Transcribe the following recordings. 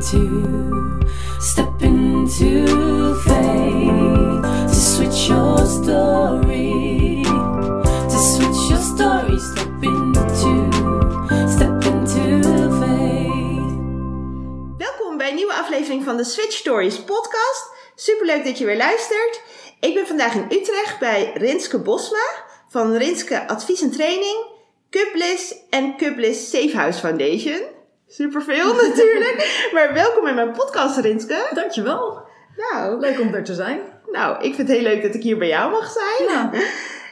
into, step into faith to switch your story, to switch your story, step into, step. Welkom bij een nieuwe aflevering van de Switch Stories podcast. Superleuk dat je weer luistert. Ik ben vandaag in Utrecht bij Rinske Bosma van Rinske Advies en Training, Cublis en Cublis Safe House Foundation. Superveel natuurlijk, maar welkom in mijn podcast Rinske. Dankjewel. Nou, Leuk om er te zijn. nou, ik vind het heel leuk dat ik hier bij jou mag zijn. Ja.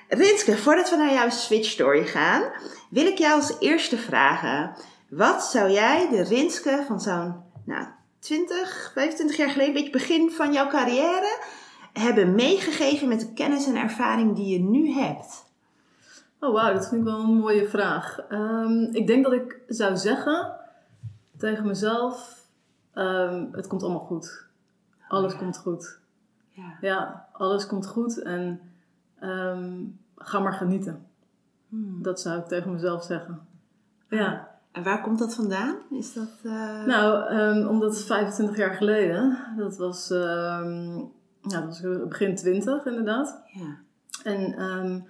Rinske, voordat we naar jouw Switch Story gaan, wil ik jou als eerste vragen. Wat zou jij de Rinske van zo'n nou, 20, 25 jaar geleden, een beetje begin van jouw carrière, hebben meegegeven met de kennis en ervaring die je nu hebt? Oh wauw, dat vind ik wel een mooie vraag. Ehm, ik denk dat ik zou zeggen tegen mezelf, ehm, het komt allemaal goed. Alles komt goed. Ja. Ja, alles komt goed en ehm, ga maar genieten. Hmm. Dat zou ik tegen mezelf zeggen. Ja. En waar komt dat vandaan? Is dat. eh, Nou, ehm, omdat 25 jaar geleden, dat was, ja, dat was begin 20 inderdaad. ja. En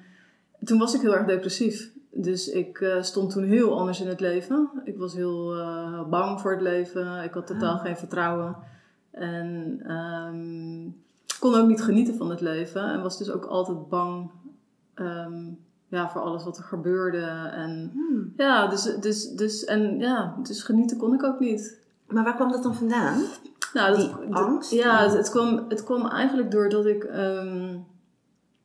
toen was ik heel erg depressief. Dus ik eh, stond toen heel anders in het leven. Ik was heel eh, bang voor het leven. Ik had totaal Ah. geen vertrouwen. En ehm, kon ook niet genieten van het leven. En was dus ook altijd bang ehm, ja, voor alles wat er gebeurde. En Hmm. ja, dus, dus, dus, en, ja, dus genieten kon ik ook niet. Maar waar kwam dat dan vandaan? Nou, Die dat, angst? Ja, het, het kwam, het kwam eigenlijk doordat ik ehm,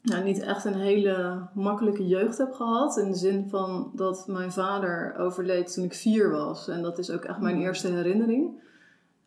nou, niet echt een hele makkelijke jeugd heb gehad. In de zin van dat mijn vader overleed toen ik vier was. En dat is ook echt mijn Hmm. eerste herinnering.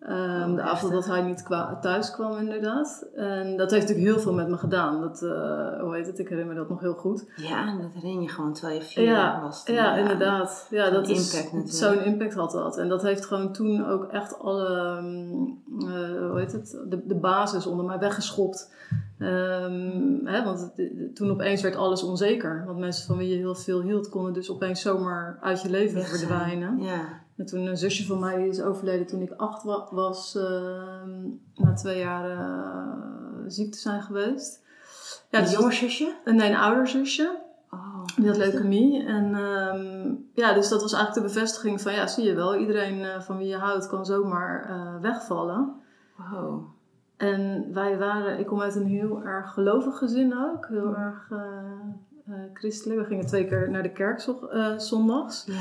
Ehm, Oh, de avond dat hij niet thuis kwam, inderdaad. En dat heeft natuurlijk heel veel met me gedaan. Dat, eh, hoe heet het? Ik herinner me dat nog heel goed. Ja, en dat herinner je gewoon terwijl je vier Ja, was. toen. ja, inderdaad. Ja, Zo'n dat is, impact natuurlijk. Zo'n impact had dat. En dat heeft gewoon toen ook echt alle, mm, eh, hoe heet het, de, de basis onder mij weggeschopt. Ehm, hè, want toen opeens werd alles onzeker. Want mensen van wie je heel veel hield, konden dus opeens zomaar uit je leven verdwijnen. Ja. En toen een zusje van mij is overleden toen ik acht wa- was, ehm, na twee jaar eh, ziek te zijn geweest. Ja, Een dus jonger zusje? nee, een ouder zusje. Oh. Die had leukemie. En ehm, ja, dus dat was eigenlijk de bevestiging van, ja, zie je wel, iedereen eh, van wie je houdt kan zomaar eh, wegvallen. Wow. En wij waren, ik kom uit een heel erg gelovig gezin ook, heel erg eh, eh, christelijk. We gingen twee keer naar de kerk zo- eh, zondags. Ja.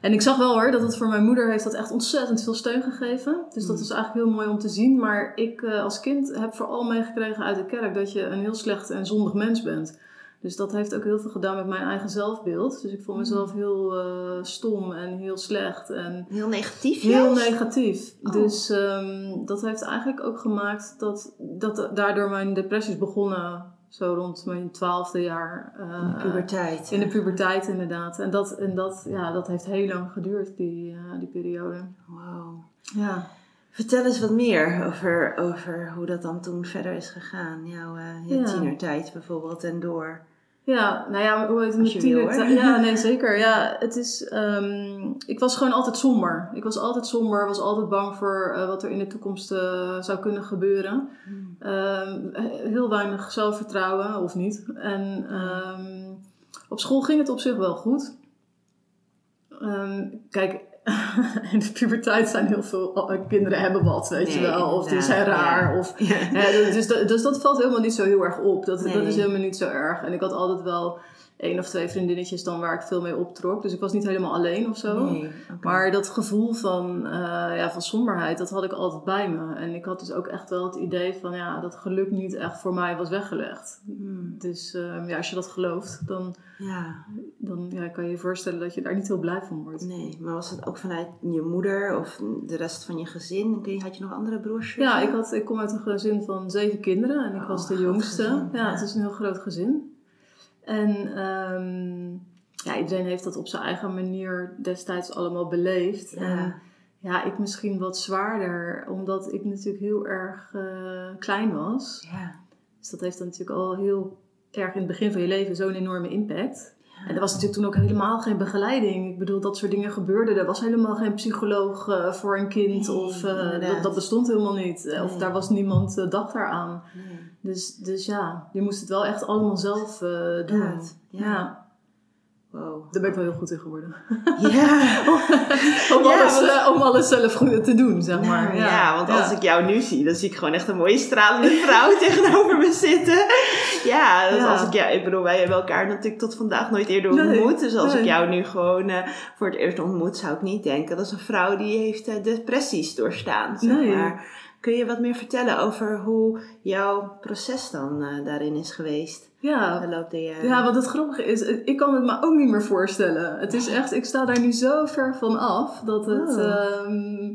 En ik zag wel hoor, dat het voor mijn moeder heeft dat echt ontzettend veel steun gegeven. Dus dat Mm. is eigenlijk heel mooi om te zien. Maar ik als kind heb vooral meegekregen uit de kerk dat je een heel slecht en zondig mens bent. Dus dat heeft ook heel veel gedaan met mijn eigen zelfbeeld. Dus ik vond mezelf heel eh, stom en heel slecht en Heel negatief heel juist? negatief. Oh. Dus ehm, dat heeft eigenlijk ook gemaakt dat, dat daardoor mijn depressies begonnen. Zo rond mijn twaalfde jaar. eh, In puberteit. in de puberteit inderdaad. En dat, en dat, ja, dat heeft heel lang geduurd, die, eh, die periode. Wow. Ja. Vertel eens wat meer over, over hoe dat dan toen verder is gegaan. Jouw, jouw Ja. tienertijd bijvoorbeeld en door. Ja, nou ja, hoe heet het? Als je mijn wil, tiener- hoor. Ja, nee, zeker. Ja, het is... ehm, ik was gewoon altijd somber. Ik was altijd somber, was altijd bang voor eh, wat er in de toekomst eh, zou kunnen gebeuren. Ehm, heel weinig zelfvertrouwen, of niet. En ehm, op school ging het op zich wel goed. Kijk, in de puberteit zijn heel veel eh, kinderen hebben wat, weet je wel. Of die zijn raar, ja. of Ja. ja, dus, dat- dus dat valt helemaal niet zo heel erg op. Dat, dat is helemaal niet zo erg. En ik had altijd wel één of twee vriendinnetjes dan waar ik veel mee optrok. Dus ik was niet helemaal alleen of zo. Nee. Maar dat gevoel van, eh, ja, van somberheid, dat had ik altijd bij me. En ik had dus ook echt wel het idee van ja, dat geluk niet echt voor mij was weggelegd. Hmm. Dus ehm, ja, als je dat gelooft, dan, Ja, dan ja, kan je je voorstellen dat je daar niet heel blij van wordt. nee. Maar was het ook vanuit je moeder of de rest van je gezin? Had je nog andere broers? Ja, ik, had, ik kom uit een gezin van zeven kinderen en ik Oh, was de jongste. gezin, ja, ja. het is een heel groot gezin. En ehm, ja, iedereen heeft dat op zijn eigen manier destijds allemaal beleefd. Ja. En ja, ik misschien wat zwaarder, omdat ik natuurlijk heel erg eh, klein was. Ja. Dus dat heeft dan natuurlijk al heel erg in het begin van je leven zo'n enorme impact. En er was natuurlijk toen ook helemaal geen begeleiding. Ik bedoel, dat soort dingen gebeurden. Er was helemaal geen psycholoog eh, voor een kind. Nee, of eh, dat, dat bestond helemaal niet. Eh, Of Nee. daar was niemand uh, dacht daaraan. Dus, dus ja, je moest het wel echt allemaal zelf doen. Ja. Wow. daar ben ik wel heel goed in geworden. Ja. om, Ja, alles, want- eh, om alles zelf goed te doen, zeg maar. Nou, ja, want als ik jou nu zie, dan zie ik gewoon echt een mooie stralende vrouw tegenover me zitten. Ja, dus Ja. als ik jou, ik bedoel, wij hebben elkaar natuurlijk tot vandaag nooit eerder Nee, ontmoet. Dus als ik jou nu gewoon eh, voor het eerst ontmoet, zou ik niet denken dat is een vrouw die heeft eh, depressies doorstaan. Zeg Nee. maar. Kun je wat meer vertellen over hoe jouw proces dan eh, daarin is geweest? Ja, De loop der jaren. Ja, wat het grappige is, ik kan het me ook niet meer voorstellen. Het is echt, ik sta daar nu zo ver van af dat het. Oh. ehm,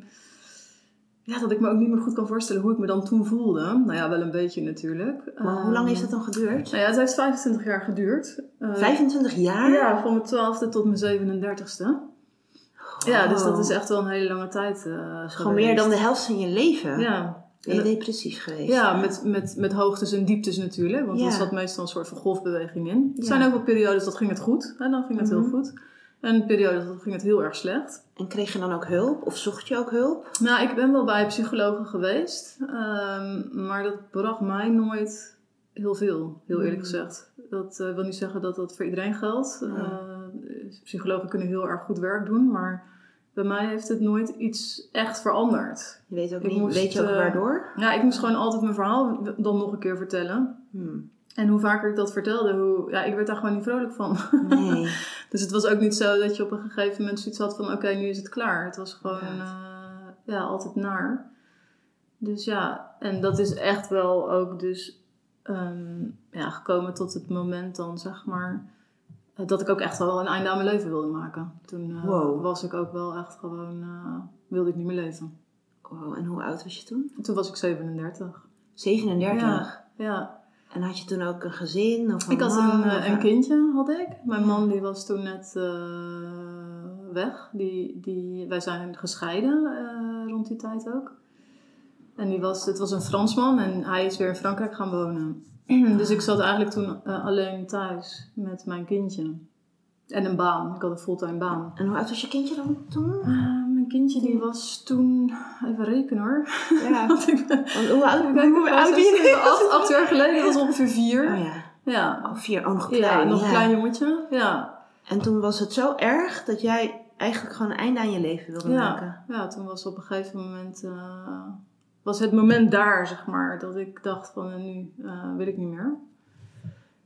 ja, dat ik me ook niet meer goed kan voorstellen hoe ik me dan toen voelde. Nou ja, wel een beetje natuurlijk. Maar hoe lang Ehm, heeft dat dan geduurd? Nou ja, het heeft 25 jaar geduurd. Eh, 25 jaar? Ja, van mijn 12e tot mijn 37e. Ja, dus dat is Wow. echt wel een hele lange tijd. eh Gewoon meer dan de helft van je leven. Ja, Ben je depressief geweest? Ja, met, met, met hoogtes en dieptes natuurlijk. Want Ja. er zat meestal een soort van golfbeweging in. Er Ja. zijn ook wel periodes dat ging het goed. En dan ging het Mhm. heel goed. En periodes dat ging het heel erg slecht. En kreeg je dan ook hulp? Of zocht je ook hulp? Nou, ik ben wel bij psychologen geweest. ehm, maar dat bracht mij nooit heel veel, heel eerlijk Mhm. gezegd. Dat eh, wil niet zeggen dat dat voor iedereen geldt. Eh, psychologen kunnen heel erg goed werk doen. Maar bij mij heeft het nooit iets echt veranderd. Je weet ook Ik niet, moest, weet je ook eh, waardoor? Ja, ik moest gewoon altijd mijn verhaal dan nog een keer vertellen. Hmm. En hoe vaker ik dat vertelde, hoe, ja, ik werd daar gewoon niet vrolijk van. Nee. dus het was ook niet zo dat je op een gegeven moment zoiets had van, oké, nu is het klaar. Het was gewoon, eh, ja, altijd naar. Dus ja, en dat is echt wel ook dus ehm, ja, gekomen tot het moment dan, zeg maar, dat ik ook echt wel een einde aan mijn leven wilde maken. Toen eh, Wow. was ik ook wel echt gewoon, eh, wilde ik niet meer leven. Wow, en hoe oud was je toen? Toen was ik 37. 37. Ja, ja. En had je toen ook een gezin? Of een Ik had man, een, eh, of een kindje, had ik. Mijn man die was toen net weg. Die, die, wij zijn gescheiden rond die tijd ook. En die was, het was een Fransman en hij is weer in Frankrijk gaan wonen. dus ik zat eigenlijk toen eh, alleen thuis met mijn kindje. En een baan. Ik had een fulltime baan. En hoe oud was je kindje dan toen? Eh, mijn kindje die was toen... Even rekenen hoor. Ja. Want ik ben... Want hoe oud, Kijk, hoe oud ben je? acht, acht jaar geleden was ongeveer vier. Oh ja. Ja, Oh, vier. Oh, nog ja, klein. nog ja. een klein jongetje. Ja. En toen was het zo erg dat jij eigenlijk gewoon een einde aan je leven wilde maken. Ja, ja, toen was op een gegeven moment... eh, was het moment daar, zeg maar, dat ik dacht van eh, nu eh, wil ik niet meer.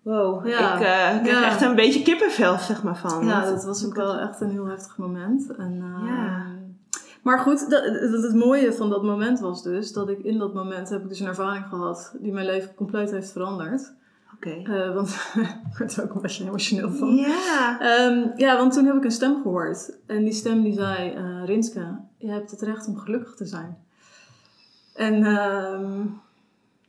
Wow, Ja. ik eh, kreeg Ja. echt een beetje kippenvel, zeg maar, van. Ja, dat was ook wel echt een heel heftig moment. En, eh, Ja. Maar goed, dat, dat- het mooie van dat moment was dus dat ik in dat moment heb ik dus een ervaring gehad die mijn leven compleet heeft veranderd. Oké. Want ik word er ook een beetje emotioneel van. Ja. Ehm, ja, want toen heb ik een stem gehoord. En die stem die zei, Rinske, je hebt het recht om gelukkig te zijn. En ehm,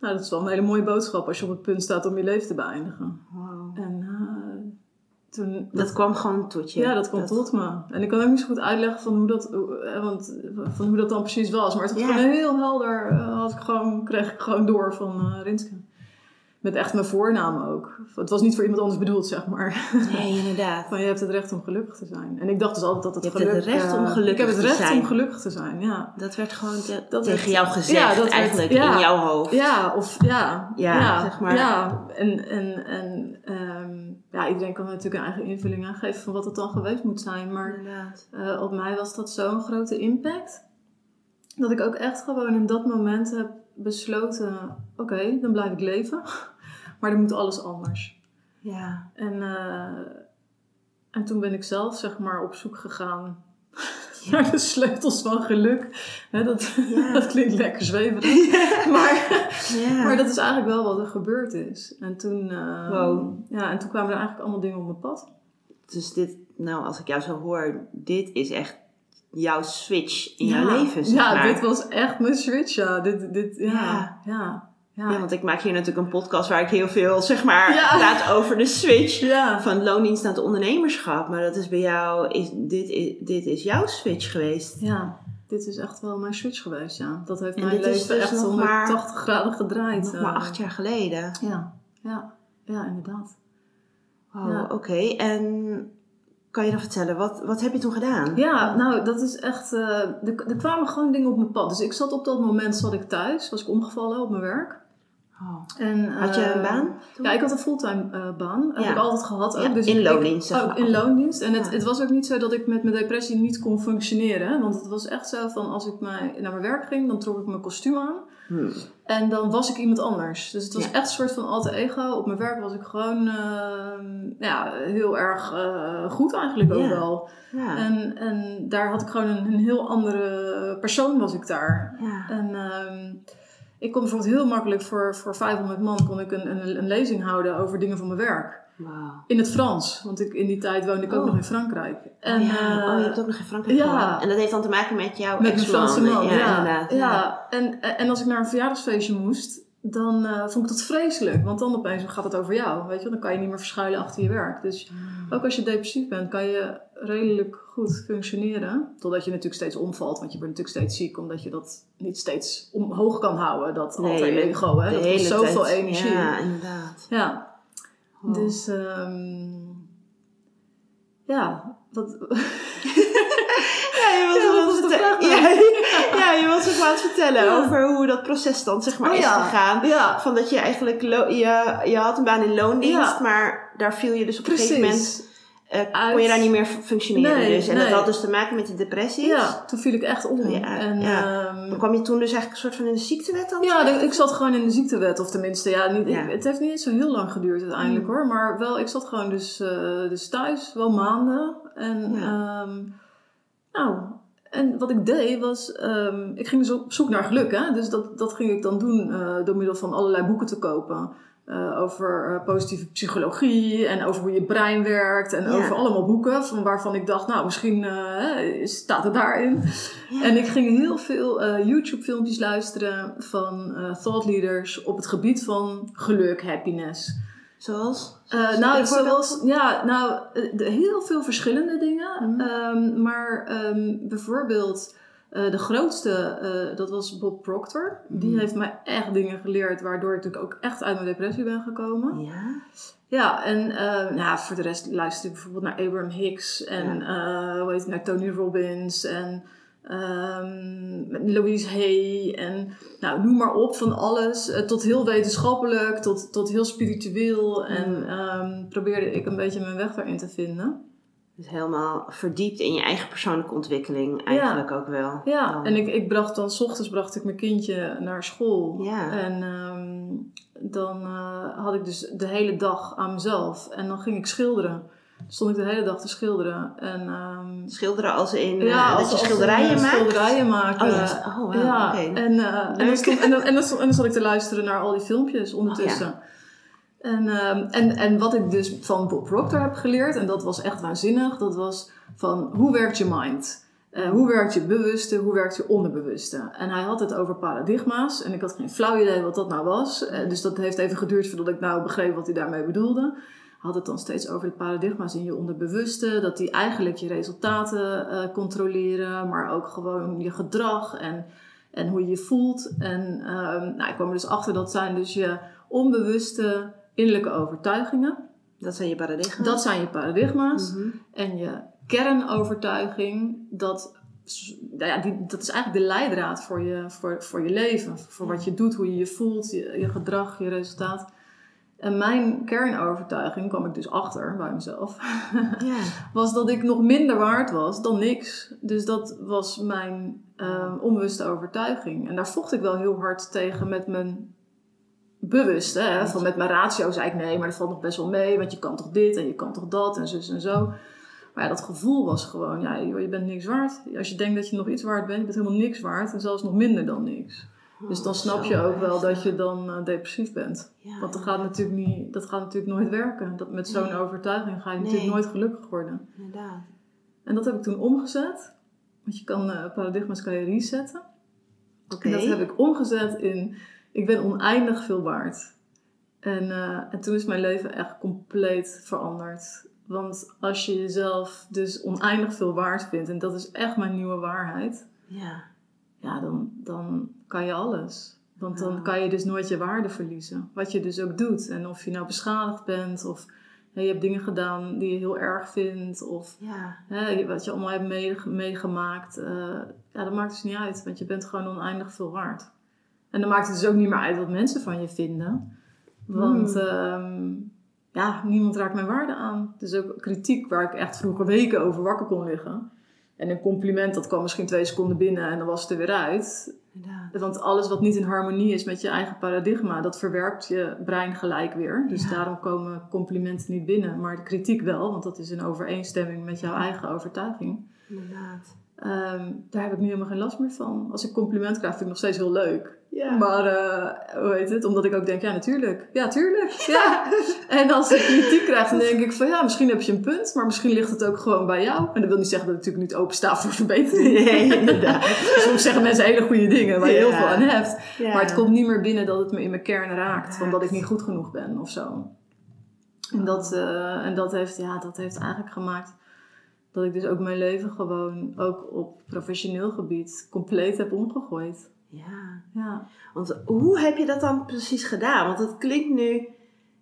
nou, dat is wel een hele mooie boodschap als je op het punt staat om je leven te beëindigen. Wow. En eh, toen... Dat kwam gewoon tot je. ja, dat kwam tot me. En ik kan ook niet zo goed uitleggen van hoe dat, eh, want, van hoe dat dan precies was. Maar het was gewoon heel helder. eh, had ik gewoon, kreeg ik gewoon door van Rinske. Met echt mijn voornaam ook. Het was niet voor iemand anders bedoeld, zeg maar. Nee, inderdaad. Van je hebt het recht om gelukkig te zijn. En ik dacht dus altijd dat het Je hebt het recht om eh, gelukkig Ik heb het recht zijn. om gelukkig te zijn, ja. Dat werd gewoon te- Dat tegen werd- jou gezegd, Ja, dat werd- eigenlijk, ja. in jouw hoofd. Ja, of ja. Ja, zeg maar. Ja, en, en, en ehm, ja, iedereen kan natuurlijk een eigen invulling aan geven van wat het dan geweest moet zijn. Maar eh, op mij was dat zo'n grote impact. Dat ik ook echt gewoon in dat moment heb besloten... Oké, dan blijf ik leven. Maar dan moet alles anders. Ja. En, eh, en toen ben ik zelf zeg maar op zoek gegaan naar de sleutels van geluk. Dat, Ja. dat klinkt lekker zweverig. Maar, Ja. maar dat is eigenlijk wel wat er gebeurd is. En toen, eh, Wow. ja, en toen kwamen er eigenlijk allemaal dingen op mijn pad. Dus dit, nou, als ik jou zo hoor, dit is echt jouw switch in ja. jouw leven, zeg Ja, maar. dit was echt mijn switch. Ja, dit, dit, ja, Ja. Ja, want ik maak hier natuurlijk een podcast waar ik heel veel, zeg maar, Ja. praat over de switch. Ja. Van loondienst naar het ondernemerschap. Maar dat is bij jou, is, dit, is, dit is jouw switch geweest. Ja, dit is echt wel mijn switch geweest, ja. Dat heeft En mijn leven dus echt nog 180 graden gedraaid. Nog eh. maar acht jaar geleden. Ja, ja, ja, inderdaad. Oké. En kan je nog vertellen, wat, wat heb je toen gedaan? Ja, nou, dat is echt... eh, er, er kwamen gewoon dingen op mijn pad. Dus ik zat op dat moment zat ik thuis. Was ik omgevallen op mijn werk. Oh. En, Had je een eh, baan? toen? Ja, ik had een fulltime eh, baan. Heb Ja. ik altijd gehad. Ook. Ja, dus in loondienst, Ook maar. in loondienst. En het, Ja. het was ook niet zo dat ik met mijn depressie niet kon functioneren. Want het was echt zo van als ik mij naar mijn werk ging, dan trok ik mijn kostuum aan. Hmm. En dan was ik iemand anders. Dus het was Ja. echt een soort van alter ego. Op mijn werk was ik gewoon ehm, ja, heel erg eh, goed eigenlijk ook Ja. wel. Ja. En, en daar had ik gewoon een, een heel andere persoon was ik daar. ja. En ehm, ik kon bijvoorbeeld heel makkelijk voor, voor 500 man kon ik een, een, een lezing houden over dingen van mijn werk. In het Frans, want ik, in die tijd woonde ik ook Oh. nog in Frankrijk. En, oh, ja. eh, oh, je hebt ook nog in Frankrijk ja. En dat heeft dan te maken met jouw met mijn. Franse man, ja. Ja, inderdaad. Ja, En, en als ik naar een verjaardagsfeestje moest, dan eh, vond ik dat vreselijk. Want dan opeens gaat het over jou, weet je. Dan kan je niet meer verschuilen achter je werk. Dus ook als je depressief bent, kan je redelijk goed functioneren. Totdat je natuurlijk steeds omvalt, want je bent natuurlijk steeds ziek. Omdat je dat niet steeds omhoog kan houden, dat Nee, alter je- ego. Hè? Dat kost zoveel tijd. energie. Ja, inderdaad. Ja, Oh. dus... ehm, ja, wat... Ja, je was Ja, wat was de vertellen. vraag Ja, ja, je was ook aan het vertellen Ja. over hoe dat proces dan zeg maar Oh, is gegaan. Ja, Van dat je eigenlijk, je, je had een baan in loondienst, maar daar viel je dus op een gegeven precies. moment, Uit. kon je daar niet meer fu- functioneren. Nee, dus. En dat had dus te maken met die depressies. Ja, toen viel ik echt om. Ja, en, ja. ehm, Dan kwam je toen dus eigenlijk een soort van in de ziektewet dan? Ja, ik zat gewoon in de ziektewet. Of tenminste, ja, niet, Ja. ik- het heeft niet eens zo heel lang geduurd uiteindelijk Mm. hoor. Maar wel, ik zat gewoon dus, eh, dus thuis, wel maanden. En ehm, nou, en wat ik deed was, ehm, ik ging dus op zoek naar geluk. Hè? Dus dat, dat ging ik dan doen eh, door middel van allerlei boeken te kopen. Eh, over eh, positieve psychologie en over hoe je brein werkt. En Ja. over allemaal boeken van waarvan ik dacht, nou misschien eh, staat het daarin. Ja. En ik ging heel veel eh, YouTube-filmpjes luisteren van thought leaders op het gebied van geluk, happiness. Zoals? Nou, zoals, ja, nou, de- heel veel verschillende dingen. Mhm. Ehm, maar ehm, bijvoorbeeld eh, de grootste, eh, dat was Bob Proctor. Die Mhm. heeft mij echt dingen geleerd, waardoor ik natuurlijk ook echt uit mijn depressie ben gekomen. Ja. Ja, en ja, voor de rest luister ik bijvoorbeeld naar Abraham Hicks en eh, hoe heet het, naar Tony Robbins en ehm, Louise Hay en nou, noem maar op van alles. tot heel wetenschappelijk, tot, tot heel spiritueel. En Mm. ehm, probeerde ik een beetje mijn weg daarin te vinden. Dus helemaal verdiept in je eigen persoonlijke ontwikkeling eigenlijk ook wel. Ja, Dan. en ik, ik bracht dan, s ochtends bracht ik mijn kindje naar school. Ja. En ehm, dan eh, had ik dus de hele dag aan mezelf. En dan ging ik schilderen. Stond ik de hele dag te schilderen. En, ehm, Schilderen als in ja, dat als- je als schilderijen eh, maakt? Schilderijen maken. Oh ja, oh, wow, ja, oké. en, en, dan stond, en, dan, en, dan, stond- en dan zat ik te luisteren naar al die filmpjes ondertussen. En, ehm, en, en wat ik dus van Bob Proctor heb geleerd, en dat was echt waanzinnig, dat was van hoe werkt je mind? Eh, hoe werkt je bewuste, hoe werkt je onderbewuste? En hij had het over paradigma's. En ik had geen flauw idee wat dat nou was. Eh, dus dat heeft even geduurd voordat ik nou begreep wat hij daarmee bedoelde. Hij had het dan steeds over de paradigma's in je onderbewuste. Dat die eigenlijk je resultaten eh, controleren, maar ook gewoon je gedrag en, en hoe je je voelt. En ehm, nou, ik kwam er dus achter dat zijn dus je onbewuste innerlijke overtuigingen. Dat zijn je paradigma's. Dat zijn je paradigma's. Mhm. En je kernovertuiging, dat, nou ja, die, dat is eigenlijk de leidraad voor je, voor, voor je leven. Voor wat je doet, hoe je je voelt, je, je gedrag, je resultaat. En mijn kernovertuiging, kwam ik dus achter bij mezelf, was dat ik nog minder waard was dan niks. Dus dat was mijn eh, onbewuste overtuiging. En daar vocht ik wel heel hard tegen met mijn bewuste. Hè? Van met mijn ratio zei ik nee, maar dat valt nog best wel mee. Want je kan toch dit en je kan toch dat en zus en zo. Maar ja, dat gevoel was gewoon, ja, joh, je bent niks waard. Als je denkt dat je nog iets waard bent, je bent helemaal niks waard. En zelfs nog minder dan niks. Dus dan snap je ook wel dat je dan eh, depressief bent. Ja. Want dat gaat natuurlijk, niet, dat gaat natuurlijk nooit werken. Dat, met zo'n Nee. overtuiging ga je Nee. natuurlijk nooit gelukkig worden. Inderdaad. En dat heb ik toen omgezet. Want je kan eh, paradigma's kan je resetten. Oké. En dat heb ik omgezet in, ik ben oneindig veel waard. En, eh, en toen is mijn leven echt compleet veranderd. Want als je jezelf dus oneindig veel waard vindt, en dat is echt mijn nieuwe waarheid, Ja. ja, dan, dan kan je alles. Want dan Ja. kan je dus nooit je waarde verliezen. Wat je dus ook doet. En of je nou beschadigd bent of hè, je hebt dingen gedaan die je heel erg vindt. Of Ja. hè, wat je allemaal hebt meege- meegemaakt. eh, ja, dat maakt dus niet uit. Want je bent gewoon oneindig veel waard. En dan maakt het dus ook niet meer uit wat mensen van je vinden. Want Hmm. ehm, ja, niemand raakt mijn waarde aan. Dus ook kritiek waar ik echt vroeger weken over wakker kon liggen. En een compliment, dat kwam misschien twee seconden binnen en dan was het er weer uit. Inderdaad. Want alles wat niet in harmonie is met je eigen paradigma, dat verwerpt je brein gelijk weer. Dus Ja. daarom komen complimenten niet binnen, maar de kritiek wel, want dat is in overeenstemming met jouw eigen overtuiging. Inderdaad. Ehm, daar heb ik nu helemaal geen last meer van. Als ik compliment krijg, vind ik nog steeds heel leuk. Ja. Maar, eh, hoe heet het? Omdat ik ook denk, ja, natuurlijk. Ja, tuurlijk. Ja. En als ik kritiek krijg, dan denk ik van, ja, misschien heb je een punt, maar misschien ligt het ook gewoon bij jou. En dat wil niet zeggen dat ik natuurlijk niet opensta voor verbetering. Nee, inderdaad. Soms zeggen mensen hele goede dingen waar je heel veel aan hebt. Ja. Maar het komt niet meer binnen dat het me in mijn kern raakt. Van dat ik niet goed genoeg ben of zo. En dat, eh, en dat, heeft, ja, dat heeft eigenlijk gemaakt dat ik dus ook mijn leven gewoon ook op professioneel gebied compleet heb omgegooid. Ja. Ja, Want hoe heb je dat dan precies gedaan? Want het klinkt nu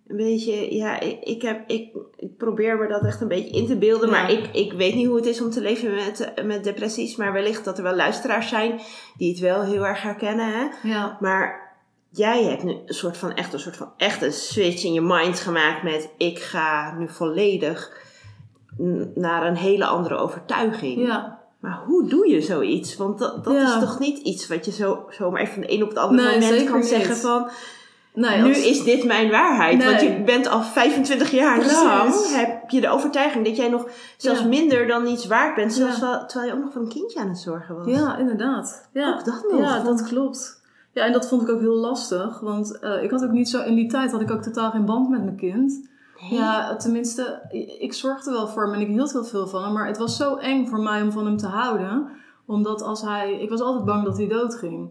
een beetje, ja, ik, ik, heb, ik, ik probeer me dat echt een beetje in te beelden, Ja. maar ik, ik weet niet hoe het is om te leven met, met depressies, maar wellicht dat er wel luisteraars zijn die het wel heel erg herkennen, hè? ja, Maar jij hebt nu een soort van echt een soort van echt een switch in je mind gemaakt met ik ga nu volledig naar een hele andere overtuiging. ja. Maar hoe doe je zoiets? Want dat, dat Ja. is toch niet iets wat je zo, zomaar even van de een op het andere Nee, moment kan niet. zeggen van Nee, nu als- is dit mijn waarheid. Want je bent al 25 jaar Precies. lang heb je de overtuiging dat jij nog zelfs Ja. minder dan iets waard bent. Zelfs wel- terwijl je ook nog voor een kindje aan het zorgen was. Ja, inderdaad. Ja. Ook dat nog. Ja, dat klopt. Ja, en dat vond ik ook heel lastig. Want eh, ik had ook niet zo... In die tijd had ik ook totaal geen band met mijn kind. Nee. Ja, tenminste, ik zorgde wel voor hem en ik hield heel veel van hem. Maar het was zo eng voor mij om van hem te houden. Omdat als hij... Ik was altijd bang dat hij doodging.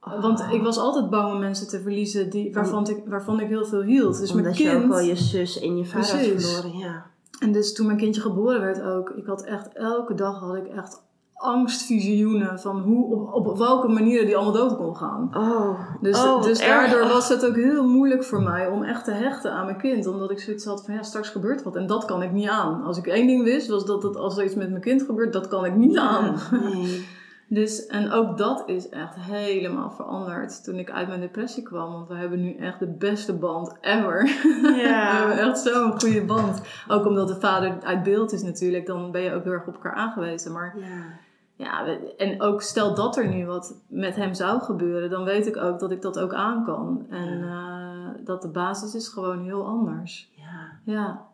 Oh. Want ik was altijd bang om mensen te verliezen die, waarvan, ik, waarvan ik heel veel hield. Dus Omdat mijn je ook wel je zus en je vader had verloren. Ja. En dus toen mijn kindje geboren werd ook, ik had echt elke dag had ik echt angstvisioenen van hoe, op, op welke manieren die allemaal dood kon gaan. Oh, Dus, oh, dus daardoor Oh. was het ook heel moeilijk voor mij om echt te hechten aan mijn kind. Omdat ik zoiets had van ja, straks gebeurt wat en dat kan ik niet aan. Als ik één ding wist, was dat het, als er iets met mijn kind gebeurt, dat kan ik niet aan. Nee. Dus, en ook dat is echt helemaal veranderd toen ik uit mijn depressie kwam. Want we hebben nu echt de beste band ever. We hebben echt zo'n goede band. Ook omdat de vader uit beeld is natuurlijk, dan ben je ook heel erg op elkaar aangewezen. Maar ja. Ja, en ook stel dat er nu wat met hem zou gebeuren, dan weet ik ook dat ik dat ook aan kan. En eh, dat de basis is gewoon heel anders. ja. Ja,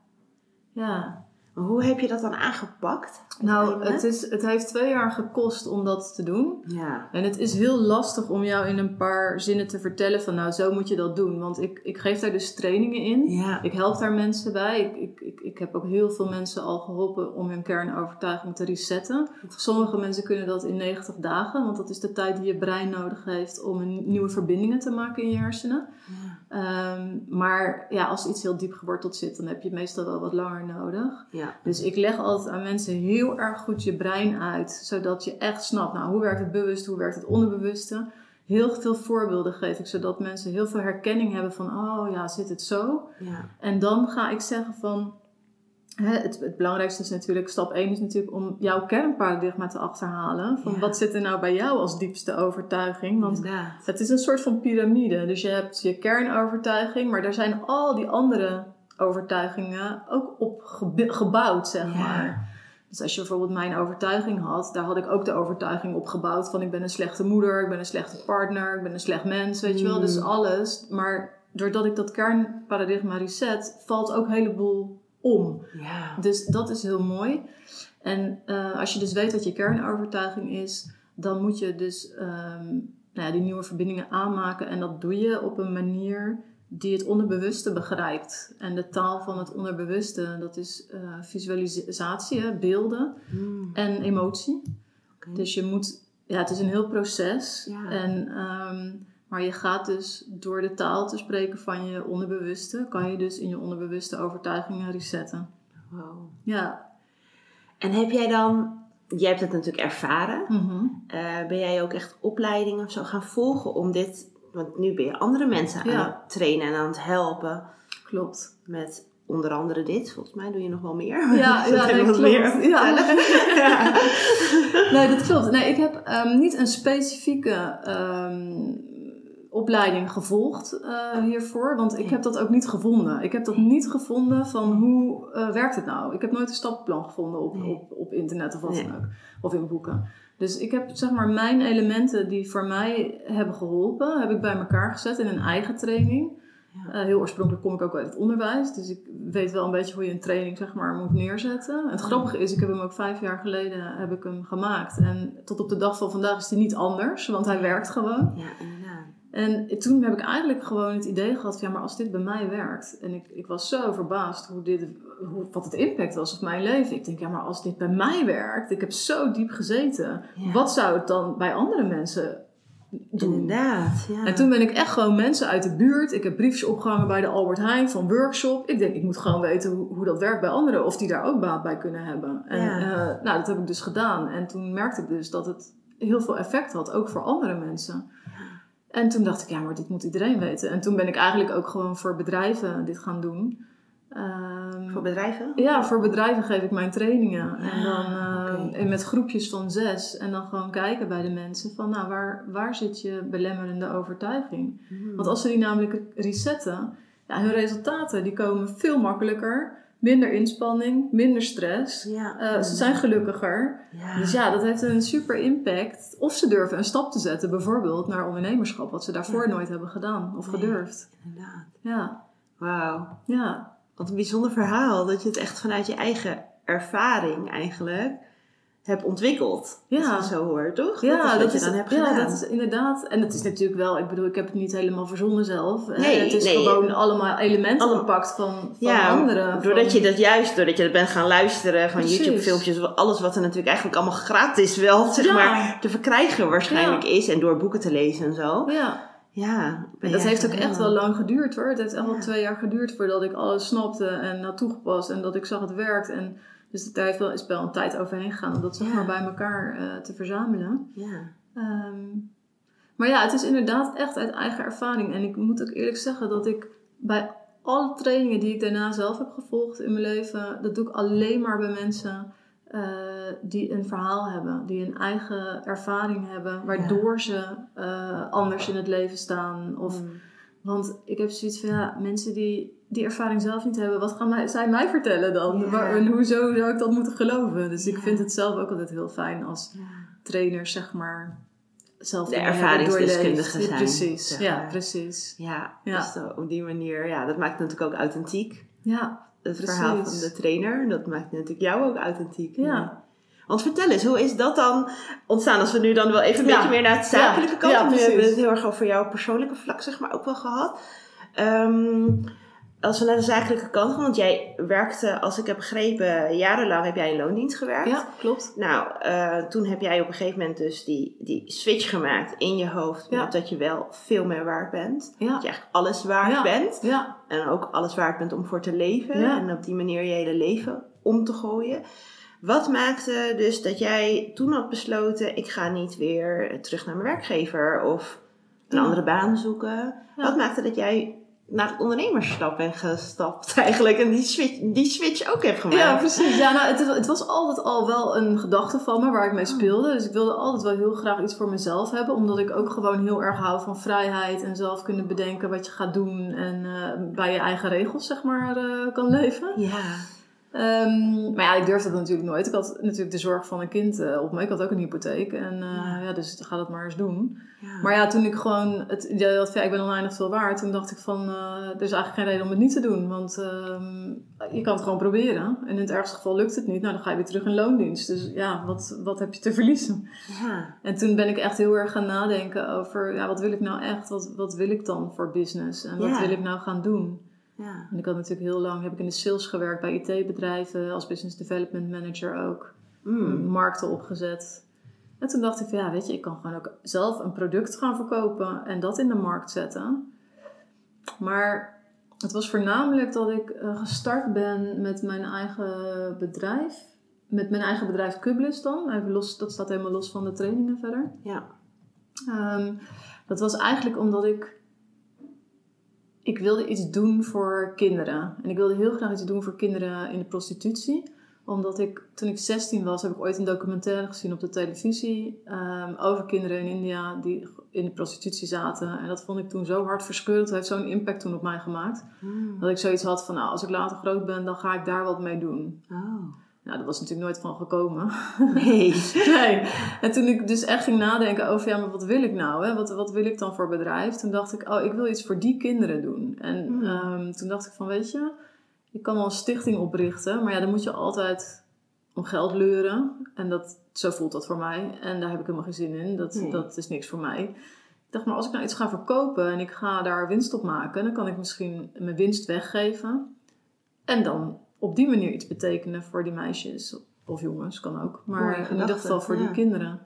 ja. Hoe heb je dat dan aangepakt? Nou, het, is, het heeft twee jaar gekost om dat te doen. Ja. En het is heel lastig om jou in een paar zinnen te vertellen van nou, zo moet je dat doen. Want ik, ik geef daar dus trainingen in. Ja. Ik help daar mensen bij. Ik, ik, ik, ik heb ook heel veel mensen al geholpen om hun kernovertuiging te resetten. Sommige mensen kunnen dat in 90 dagen, want dat is de tijd die je brein nodig heeft om een nieuwe verbindingen te maken in je hersenen. Ja. Ehm, maar ja, als iets heel diep geworteld zit, dan heb je meestal wel wat langer nodig. Ja. Dus ik leg altijd aan mensen heel erg goed je brein uit, zodat je echt snapt, nou, hoe werkt het bewust, hoe werkt het onderbewuste. Heel veel voorbeelden geef ik, zodat mensen heel veel herkenning hebben van, oh ja, zit het zo? Ja. En dan ga ik zeggen van, het, het belangrijkste is natuurlijk, stap 1 is natuurlijk om jouw kernparadigma te achterhalen. Van Ja. wat zit er nou bij jou als diepste overtuiging? Want Inderdaad. het is een soort van piramide. Dus je hebt je kernovertuiging, maar daar zijn al die andere overtuigingen ook op gebouwd, zeg Ja. maar. Dus als je bijvoorbeeld mijn overtuiging had, daar had ik ook de overtuiging op gebouwd van ik ben een slechte moeder, ik ben een slechte partner, ik ben een slecht mens, weet je wel. Dus Mm. alles. Maar doordat ik dat kernparadigma reset, valt ook een heleboel om. Ja. Dus dat is heel mooi. En eh, als je dus weet wat je kernovertuiging is, dan moet je dus ehm, nou ja, die nieuwe verbindingen aanmaken. En dat doe je op een manier die het onderbewuste begrijpt. En de taal van het onderbewuste, dat is eh, visualisatie, hè, beelden Hmm. en emotie. Dus je moet, ja, het is een heel proces. Ja. En, ehm, maar je gaat dus door de taal te spreken van je onderbewuste, kan je dus in je onderbewuste overtuigingen resetten. Wow. Ja. En heb jij dan, jij hebt het natuurlijk ervaren, Mhm. Eh, ben jij ook echt opleidingen of zo gaan volgen om dit, want nu ben je andere mensen aan het trainen en aan het helpen Klopt. met onder andere dit. Volgens mij doe je nog wel meer. Ja, Dus ja, nee, klopt. meer ja. Nee, dat klopt. Nee, ik heb ehm, niet een specifieke ehm, opleiding gevolgd eh, hiervoor, want ik heb dat ook niet gevonden. Ik heb dat niet gevonden van hoe eh, werkt het nou? Ik heb nooit een stappenplan gevonden op, Nee. op, op internet of wat Nee. dan ook, of in boeken. Dus ik heb zeg maar mijn elementen die voor mij hebben geholpen, heb ik bij elkaar gezet in een eigen training. Ja. Eh, heel oorspronkelijk kom ik ook uit het onderwijs, dus ik weet wel een beetje hoe je een training zeg maar, moet neerzetten. Het grappige is, ik heb hem ook vijf jaar geleden heb ik hem gemaakt. En tot op de dag van vandaag is hij niet anders, want hij werkt gewoon. ja. En toen heb ik eigenlijk gewoon het idee gehad van ja, maar als dit bij mij werkt. En ik, ik was zo verbaasd hoe dit, hoe, wat het impact was op mijn leven. Ik denk ja, maar als dit bij mij werkt, ik heb zo diep gezeten. Ja. Wat zou het dan bij andere mensen doen? Inderdaad, ja. En toen ben ik echt gewoon mensen uit de buurt. Ik heb briefjes opgehangen bij de Albert Heijn van workshop. Ik denk, ik moet gewoon weten hoe, hoe dat werkt bij anderen. Of die daar ook baat bij kunnen hebben. En Ja. eh, nou, dat heb ik dus gedaan. En toen merkte ik dus dat het heel veel effect had. Ook voor andere mensen. En toen dacht ik, ja, maar dit moet iedereen weten. En toen ben ik eigenlijk ook gewoon voor bedrijven dit gaan doen. Ehm, Voor bedrijven? ja, voor bedrijven geef ik mijn trainingen. Ja, en dan eh, en met groepjes van zes. En dan gewoon kijken bij de mensen van, nou, waar, waar zit je belemmerende overtuiging? Hmm. Want als ze die namelijk resetten, ja, hun resultaten die komen veel makkelijker. Minder inspanning, minder stress. Ja. Eh, ze zijn gelukkiger. Ja. Dus ja, dat heeft een super impact. Of ze durven een stap te zetten, bijvoorbeeld naar ondernemerschap, wat ze daarvoor Ja. nooit hebben gedaan of Nee. gedurfd. Inderdaad. Ja, Wauw. ja. Wat een bijzonder verhaal. Dat je het echt vanuit je eigen ervaring eigenlijk hebt ontwikkeld. Ja. Als je het zo hoort, toch? Ja, dat is je is, dan hebt ja, gedaan. dat is inderdaad. En het is natuurlijk wel, ik bedoel, ik heb het niet helemaal verzonnen zelf. Nee, het is nee. gewoon allemaal elementen Alle- gepakt van, van ja, anderen. doordat van- je dat juist, doordat je dat bent gaan luisteren van Precies. YouTube filmpjes, alles wat er natuurlijk eigenlijk allemaal gratis wel, zeg Ja. maar, te verkrijgen waarschijnlijk is. En door boeken te lezen en zo. Ja, Ja. en dat heeft ook echt wel helemaal- lang geduurd hoor. Het heeft echt wel twee jaar geduurd voordat ik alles snapte en had toegepast en dat ik zag het werkt. En dus daar heeft wel, is wel een tijd overheen gegaan om dat zeg maar bij elkaar eh, te verzamelen. Ja. Ehm, maar ja, het is inderdaad echt uit eigen ervaring. En ik moet ook eerlijk zeggen dat ik bij alle trainingen die ik daarna zelf heb gevolgd in mijn leven, dat doe ik alleen maar bij mensen eh, die een verhaal hebben, die een eigen ervaring hebben, waardoor ze eh, anders in het leven staan. Of, Mm. Want ik heb zoiets van, ja, mensen die die ervaring zelf niet hebben, wat gaan mij, zij mij vertellen dan? Ja. Waar- en hoezo zou ik dat moeten geloven? Dus ik Ja. vind het zelf ook altijd heel fijn als trainers, zeg maar, zelf De ervaringsdeskundigen zijn, Precies, zeg ja, precies. Ja, Ja. dus zo, op die manier, ja, dat maakt het natuurlijk ook authentiek. Ja, Het Precies. verhaal van de trainer, dat maakt natuurlijk jou ook authentiek. ja. Want vertel eens, hoe is dat dan ontstaan? Als we nu dan wel even een Ja. beetje meer naar het zakelijke kant. Ja, we precies. hebben het heel erg over jouw persoonlijke vlak, zeg maar, ook wel gehad. Ehm, als we naar de zakelijke kant gaan, want jij werkte, als ik heb begrepen, jarenlang heb jij in loondienst gewerkt. ja klopt. Nou, eh, toen heb jij op een gegeven moment dus die, die switch gemaakt in je hoofd. Ja. Dat je wel veel meer waard bent. Ja. Dat je eigenlijk alles waard Ja. bent. Ja, En ook alles waard bent om voor te leven. En op die manier je hele leven om te gooien. Wat maakte dus dat jij toen had besloten... ik ga niet weer terug naar mijn werkgever of een Ja. andere baan zoeken. Ja. Wat maakte dat jij naar het ondernemerschap bent gestapt eigenlijk... en die switch, die switch ook hebt gemaakt? ja precies. Ja, nou, het, het was altijd al wel een gedachte van me waar ik mee speelde. Dus ik wilde altijd wel heel graag iets voor mezelf hebben. Omdat ik ook gewoon heel erg hou van vrijheid. En zelf kunnen bedenken wat je gaat doen. En eh, bij je eigen regels, zeg maar, eh, kan leven. Ja. Ehm, maar ja, ik durfde dat natuurlijk nooit. Ik had natuurlijk de zorg van een kind eh, op me. Ik had ook een hypotheek. En Ja. ja. ja, dus ga dat maar eens doen. ja. Maar ja, toen ik gewoon het idee had van ja, ik ben oneindig veel waard. Toen dacht ik van, eh, er is eigenlijk geen reden om het niet te doen. Want ehm, je kan het gewoon proberen. En in het ergste geval lukt het niet. Nou, dan ga je weer terug in loondienst. Dus ja, wat, wat heb je te verliezen? ja. En toen ben ik echt heel erg gaan nadenken over... Ja, wat wil ik nou echt? Wat, wat wil ik dan voor business? En wat wil ik nou gaan doen? Ja. En ik had natuurlijk heel lang heb ik in de sales gewerkt bij IT-bedrijven, als business development manager ook, Mm. markten opgezet. En toen dacht ik van ja, weet je, ik kan gewoon ook zelf een product gaan verkopen en dat in de markt zetten. Maar het was voornamelijk dat ik eh, gestart ben met mijn eigen bedrijf. Met mijn eigen bedrijf Cublis dan. Even los, dat staat helemaal los van de trainingen verder. Ja. Ehm, dat was eigenlijk omdat ik ik wilde iets doen voor kinderen. En ik wilde heel graag iets doen voor kinderen in de prostitutie. Omdat ik, toen ik 16 was, heb ik ooit een documentaire gezien op de televisie. ehm, over kinderen in India die in de prostitutie zaten. En dat vond ik toen zo hartverscheurend. Het heeft zo'n impact toen op mij gemaakt. Dat ik zoiets had van, nou, als ik later groot ben, dan ga ik daar wat mee doen. Oh. Nou, dat was natuurlijk nooit van gekomen. Nee. Nee. En toen ik dus echt ging nadenken over, ja, maar wat wil ik nou? Hè? Wat, wat wil ik dan voor bedrijf? Toen dacht ik, oh, ik wil iets voor die kinderen doen. En Hmm. ehm, toen dacht ik van, weet je, ik kan wel een stichting oprichten. Maar ja, dan moet je altijd om geld leuren. En dat, zo voelt dat voor mij. En daar heb ik helemaal geen zin in. Dat, Nee. dat is niks voor mij. Ik dacht, maar als ik nou iets ga verkopen en ik ga daar winst op maken, dan kan ik misschien mijn winst weggeven. En dan op die manier iets betekenen voor die meisjes. Of jongens, kan ook. Maar in ieder geval voor ja. die kinderen.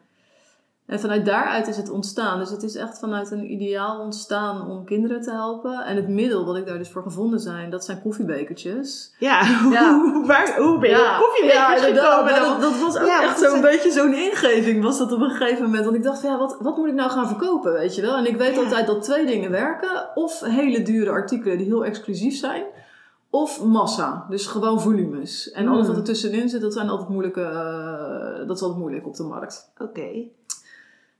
En vanuit daaruit is het ontstaan. Dus het is echt vanuit een ideaal ontstaan om kinderen te helpen. En het middel wat ik daar dus voor gevonden zijn, dat zijn koffiebekertjes. Ja, Ja. Hoe, waar, hoe ben je op koffiebekers inderdaad. gekomen Ja, dat, dat was ook Ja, echt zo'n beetje zo'n ingeving was dat op een gegeven moment. Want ik dacht ja, wat, wat moet ik nou gaan verkopen, weet je wel? En ik weet Ja. altijd dat twee dingen werken. Of hele dure artikelen die heel exclusief zijn. Of massa, dus gewoon volumes. En alles Hmm. wat er tussenin zit, dat zijn altijd moeilijke, eh, dat is altijd moeilijk op de markt. Oké.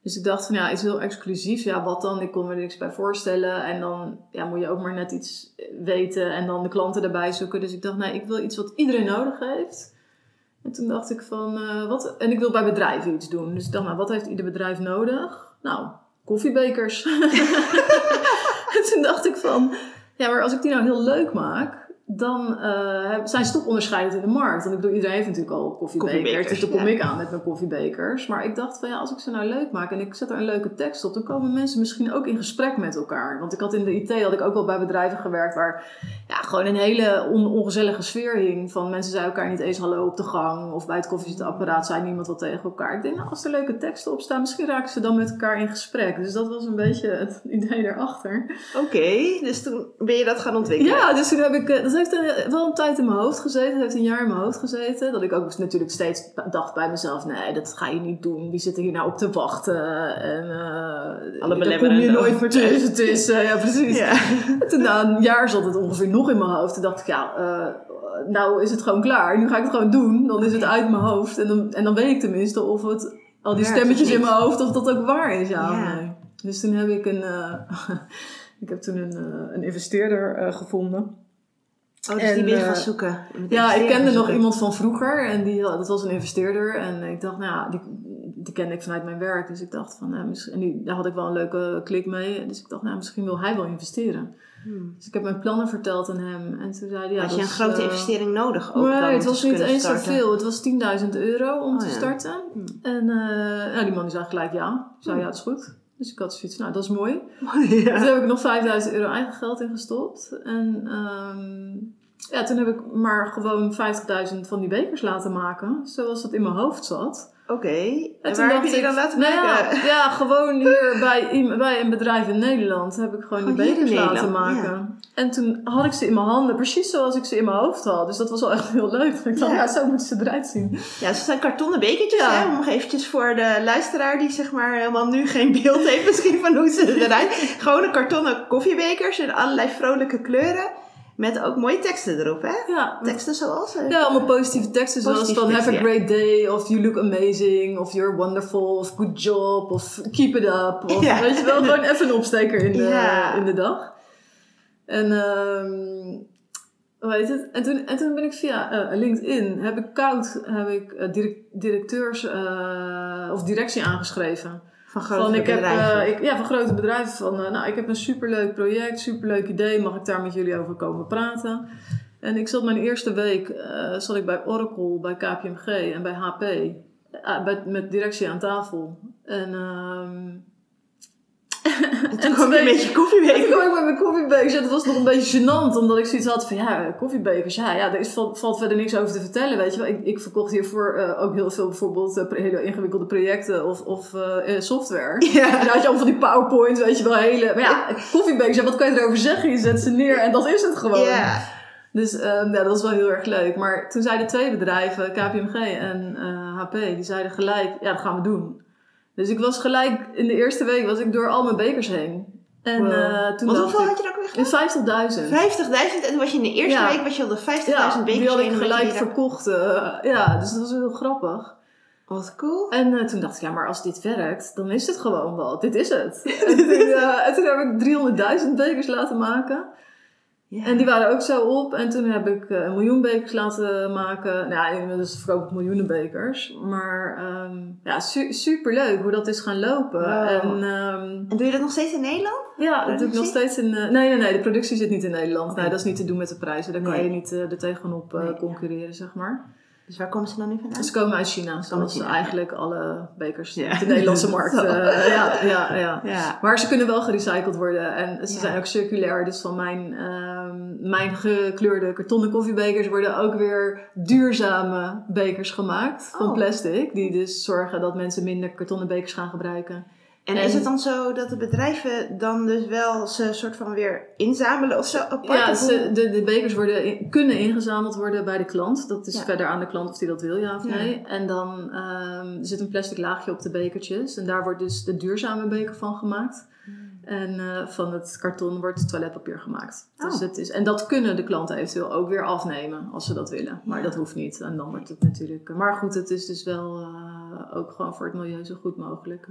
Dus ik dacht van ja, iets heel exclusief. Ja, wat dan? Ik kon me er niks bij voorstellen. En dan ja, moet je ook maar net iets weten en dan de klanten erbij zoeken. Dus ik dacht, nee, ik wil iets wat iedereen nodig heeft. En toen dacht ik van, eh, wat? En ik wil bij bedrijven iets doen. Dus ik dacht, nou, wat heeft ieder bedrijf nodig? Nou, koffiebekers. en toen dacht ik van, ja, maar als ik die nou heel leuk maak, dan eh, zijn ze toch onderscheidend in de markt. Want ik bedoel, iedereen heeft natuurlijk al koffiebekers. Dus dan kom ja. ik aan met mijn koffiebekers. Maar ik dacht van ja, als ik ze nou leuk maak en ik zet er een leuke tekst op, dan komen mensen misschien ook in gesprek met elkaar. Want ik had in de IT had ik ook wel bij bedrijven gewerkt waar ja, gewoon een hele on- ongezellige sfeer hing. Van mensen zeiden elkaar niet eens hallo op de gang of bij het koffiezetapparaat zei niemand wat tegen elkaar. Ik denk nou, als er leuke teksten op staan, misschien raken ze dan met elkaar in gesprek. Dus dat was een beetje het idee daarachter. Oké, dus toen ben je dat gaan ontwikkelen. Ja, dus toen heb ik, eh, heeft wel een tijd in mijn hoofd gezeten. Dat heeft een jaar in mijn hoofd gezeten. Dat ik ook natuurlijk steeds dacht bij mezelf, nee, dat ga je niet doen. Wie zit er hier nou op te wachten? En eh daar kom je nooit meer tussen. Het is, ja, precies. Ja. En toen na een jaar zat het ongeveer nog in mijn hoofd. Toen dacht ik, ja, eh, nou is het gewoon klaar. Nu ga ik het gewoon doen. Dan is het uit mijn hoofd. En dan, en dan weet ik tenminste of het, al die stemmetjes in mijn hoofd, of dat ook waar is, ja, Ja. of nee. Dus toen heb ik een, eh, ik heb toen een, een investeerder gevonden. Oh, dus En, die ben je gaan eh, zoeken. Ja, ik kende nog iemand van vroeger en die, dat was een investeerder. En ik dacht, nou ja, die, die kende ik vanuit mijn werk. Dus ik dacht van, nou, misschien, en die, daar had ik wel een leuke klik mee. Dus ik dacht, nou, misschien wil hij wel investeren. Hmm. Dus ik heb mijn plannen verteld aan hem. En toen zei hij, ja, Had je een grote eh, investering nodig ook Nee, dan het was niet eens zoveel. Het was 10.000 euro om Oh, te ja. starten. Hmm. En eh, nou, die man die zei gelijk ja. Ik zei, Hmm. ja, het is goed. Dus ik had zoiets van, nou, dat is mooi. ja. Toen heb ik nog 5000 euro eigen geld ingestopt. En ehm, ja, toen heb ik maar gewoon 50.000 van die bekers laten maken. Zoals dat in mijn hoofd zat. Oké, En en toen waar heb je die ik, dan laten nou maken? ja, ja, gewoon hier bij, bij een bedrijf in Nederland heb ik gewoon die bekers laten maken. En toen had ik ze in mijn handen, precies zoals ik ze in mijn hoofd had. Dus dat was wel echt heel leuk. Ik dacht, Ja. ja, zo moeten ze eruit zien. Ja, ze zijn kartonnen bekertjes, Ja. hè? Om nog eventjes voor de luisteraar die zeg maar helemaal nu geen beeld heeft misschien van hoe ze eruit. Gewone kartonnen koffiebekers in allerlei vrolijke kleuren. Met ook mooie teksten erop, hè? Ja, Teksten zoals... Ja, allemaal positieve teksten zoals van have a great day, of you look amazing, of you're wonderful, of good job, of keep it up. Of Ja. weet je wel, gewoon even een opsteker in de, Ja. in de dag. En hoe heet het? En toen, en toen ben ik via eh, LinkedIn, heb ik koud, heb ik eh, direct- directeurs eh, of directie aangeschreven. Van grote Van, ik heb, bedrijven. eh, ik, ja, van grote bedrijven. Van, eh, nou, ik heb een superleuk project, superleuk idee. Mag ik daar met jullie over komen praten? En ik zat mijn eerste week eh, zat ik bij Oracle, bij KPMG en bij HP. bij, met directie aan tafel. En, ehm en toen kwam je twee- met je ik koffiebeker. kwam ik met mijn koffiebekers en het was nog een beetje gênant. Omdat ik zoiets had van, ja, koffiebekers, ja, ja er is, valt, valt verder niks over te vertellen, weet je wel. Ik, ik verkocht hiervoor eh, ook heel veel bijvoorbeeld eh, hele ingewikkelde projecten of, of eh, software. Ja. En had je allemaal van die powerpoints, weet je wel, hele... Maar ja, koffiebekers, ja, wat kan je erover zeggen? Je zet ze neer en dat is het gewoon. Ja. Dus ehm, ja, dat was wel heel erg leuk. Maar toen zeiden twee bedrijven, KPMG en HP, die zeiden gelijk, ja, dat gaan we doen. Dus ik was gelijk, in de eerste week was ik door al mijn bekers heen. En Wow. eh, toen Want dacht hoeveel ik... had je er ook weer gedaan? 50.000. 50.000 en toen was je in de eerste Ja. week was je al de 50.000 Ja, bekers die had ik gelijk verkocht. eh, ja, dus dat was heel grappig. Wat cool. En eh, toen dacht ik, ja, maar als dit werkt, dan is het gewoon wel. Dit is het. en, toen, eh, en toen heb ik 300.000 bekers laten maken. Ja. En die waren ook zo op. En toen heb ik eh, een miljoen bekers laten maken. Nou, inmiddels verkoop ik miljoenen bekers. Maar ehm, ja, su super leuk hoe dat is gaan lopen. Wow. En ehm, En doe je dat nog steeds in Nederland? ja, dat doe ik nog steeds in... eh, nee, nee, nee, de productie zit niet in Nederland. Nee, dat is niet te doen met de prijzen. Daar kan je niet eh, er tegenop Nee, ja. concurreren, zeg maar. Dus waar komen ze dan nu vandaan? Ze komen uit China, zoals China, eigenlijk alle bekers Ja. op de Nederlandse markt. Eh, ja, ja, ja. Maar ze kunnen wel gerecycled worden en ze zijn ook circulair. Dus van mijn, ehm, mijn gekleurde kartonnen koffiebekers worden ook weer duurzame bekers gemaakt van Oh. plastic. Die dus zorgen dat mensen minder kartonnen bekers gaan gebruiken. En, En- is het dan zo dat de bedrijven dan dus wel ze soort van weer inzamelen of zo apart? Ja, ze, de, de bekers worden in- kunnen ingezameld worden bij de klant. Dat is Ja. verder aan de klant of die dat wil, ja of Ja. nee. En dan ehm, zit een plastic laagje op de bekertjes. En daar wordt dus de duurzame beker van gemaakt. Hmm. En eh, van het karton wordt toiletpapier gemaakt. Dus Oh. het is, en dat kunnen de klanten eventueel ook weer afnemen als ze dat willen. Maar Ja. dat hoeft niet. En dan wordt het natuurlijk... Maar goed, het is dus wel eh, ook gewoon voor het milieu zo goed mogelijk.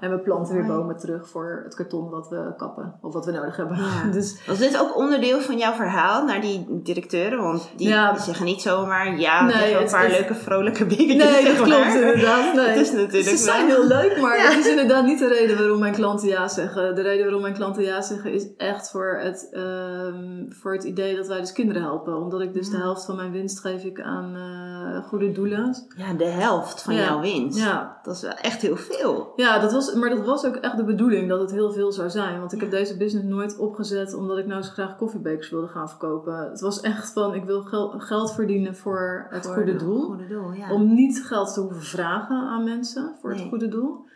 En we planten weer bomen terug voor het karton wat we kappen. Of wat we nodig hebben. Ja. dus Was dit ook onderdeel van jouw verhaal naar die directeuren? Want die Ja. zeggen niet zomaar ja, Nee, nee, een paar leuke vrolijke bekertjes. Nee, dat maar. klopt inderdaad. Nee. Het is natuurlijk Ze zijn wel- heel leuk, maar dat is inderdaad niet de reden waarom mijn klanten ja zeggen. De reden waarom mijn klanten ja zeggen is echt voor het, ehm, voor het idee dat wij dus kinderen helpen. Omdat ik dus de helft van mijn winst geef ik aan eh, goede doelen. Ja, de helft van Ja. jouw winst. Ja. Dat is wel echt heel veel. Ja, dat was, maar dat was ook echt de bedoeling dat het heel veel zou zijn. Want ik heb deze business nooit opgezet omdat ik nou zo graag koffiebekers wilde gaan verkopen. Het was echt van, ik wil gel- geld verdienen voor het Voor goede doel. Goede doel, ja. Om niet geld te hoeven vragen aan mensen voor het goede doel.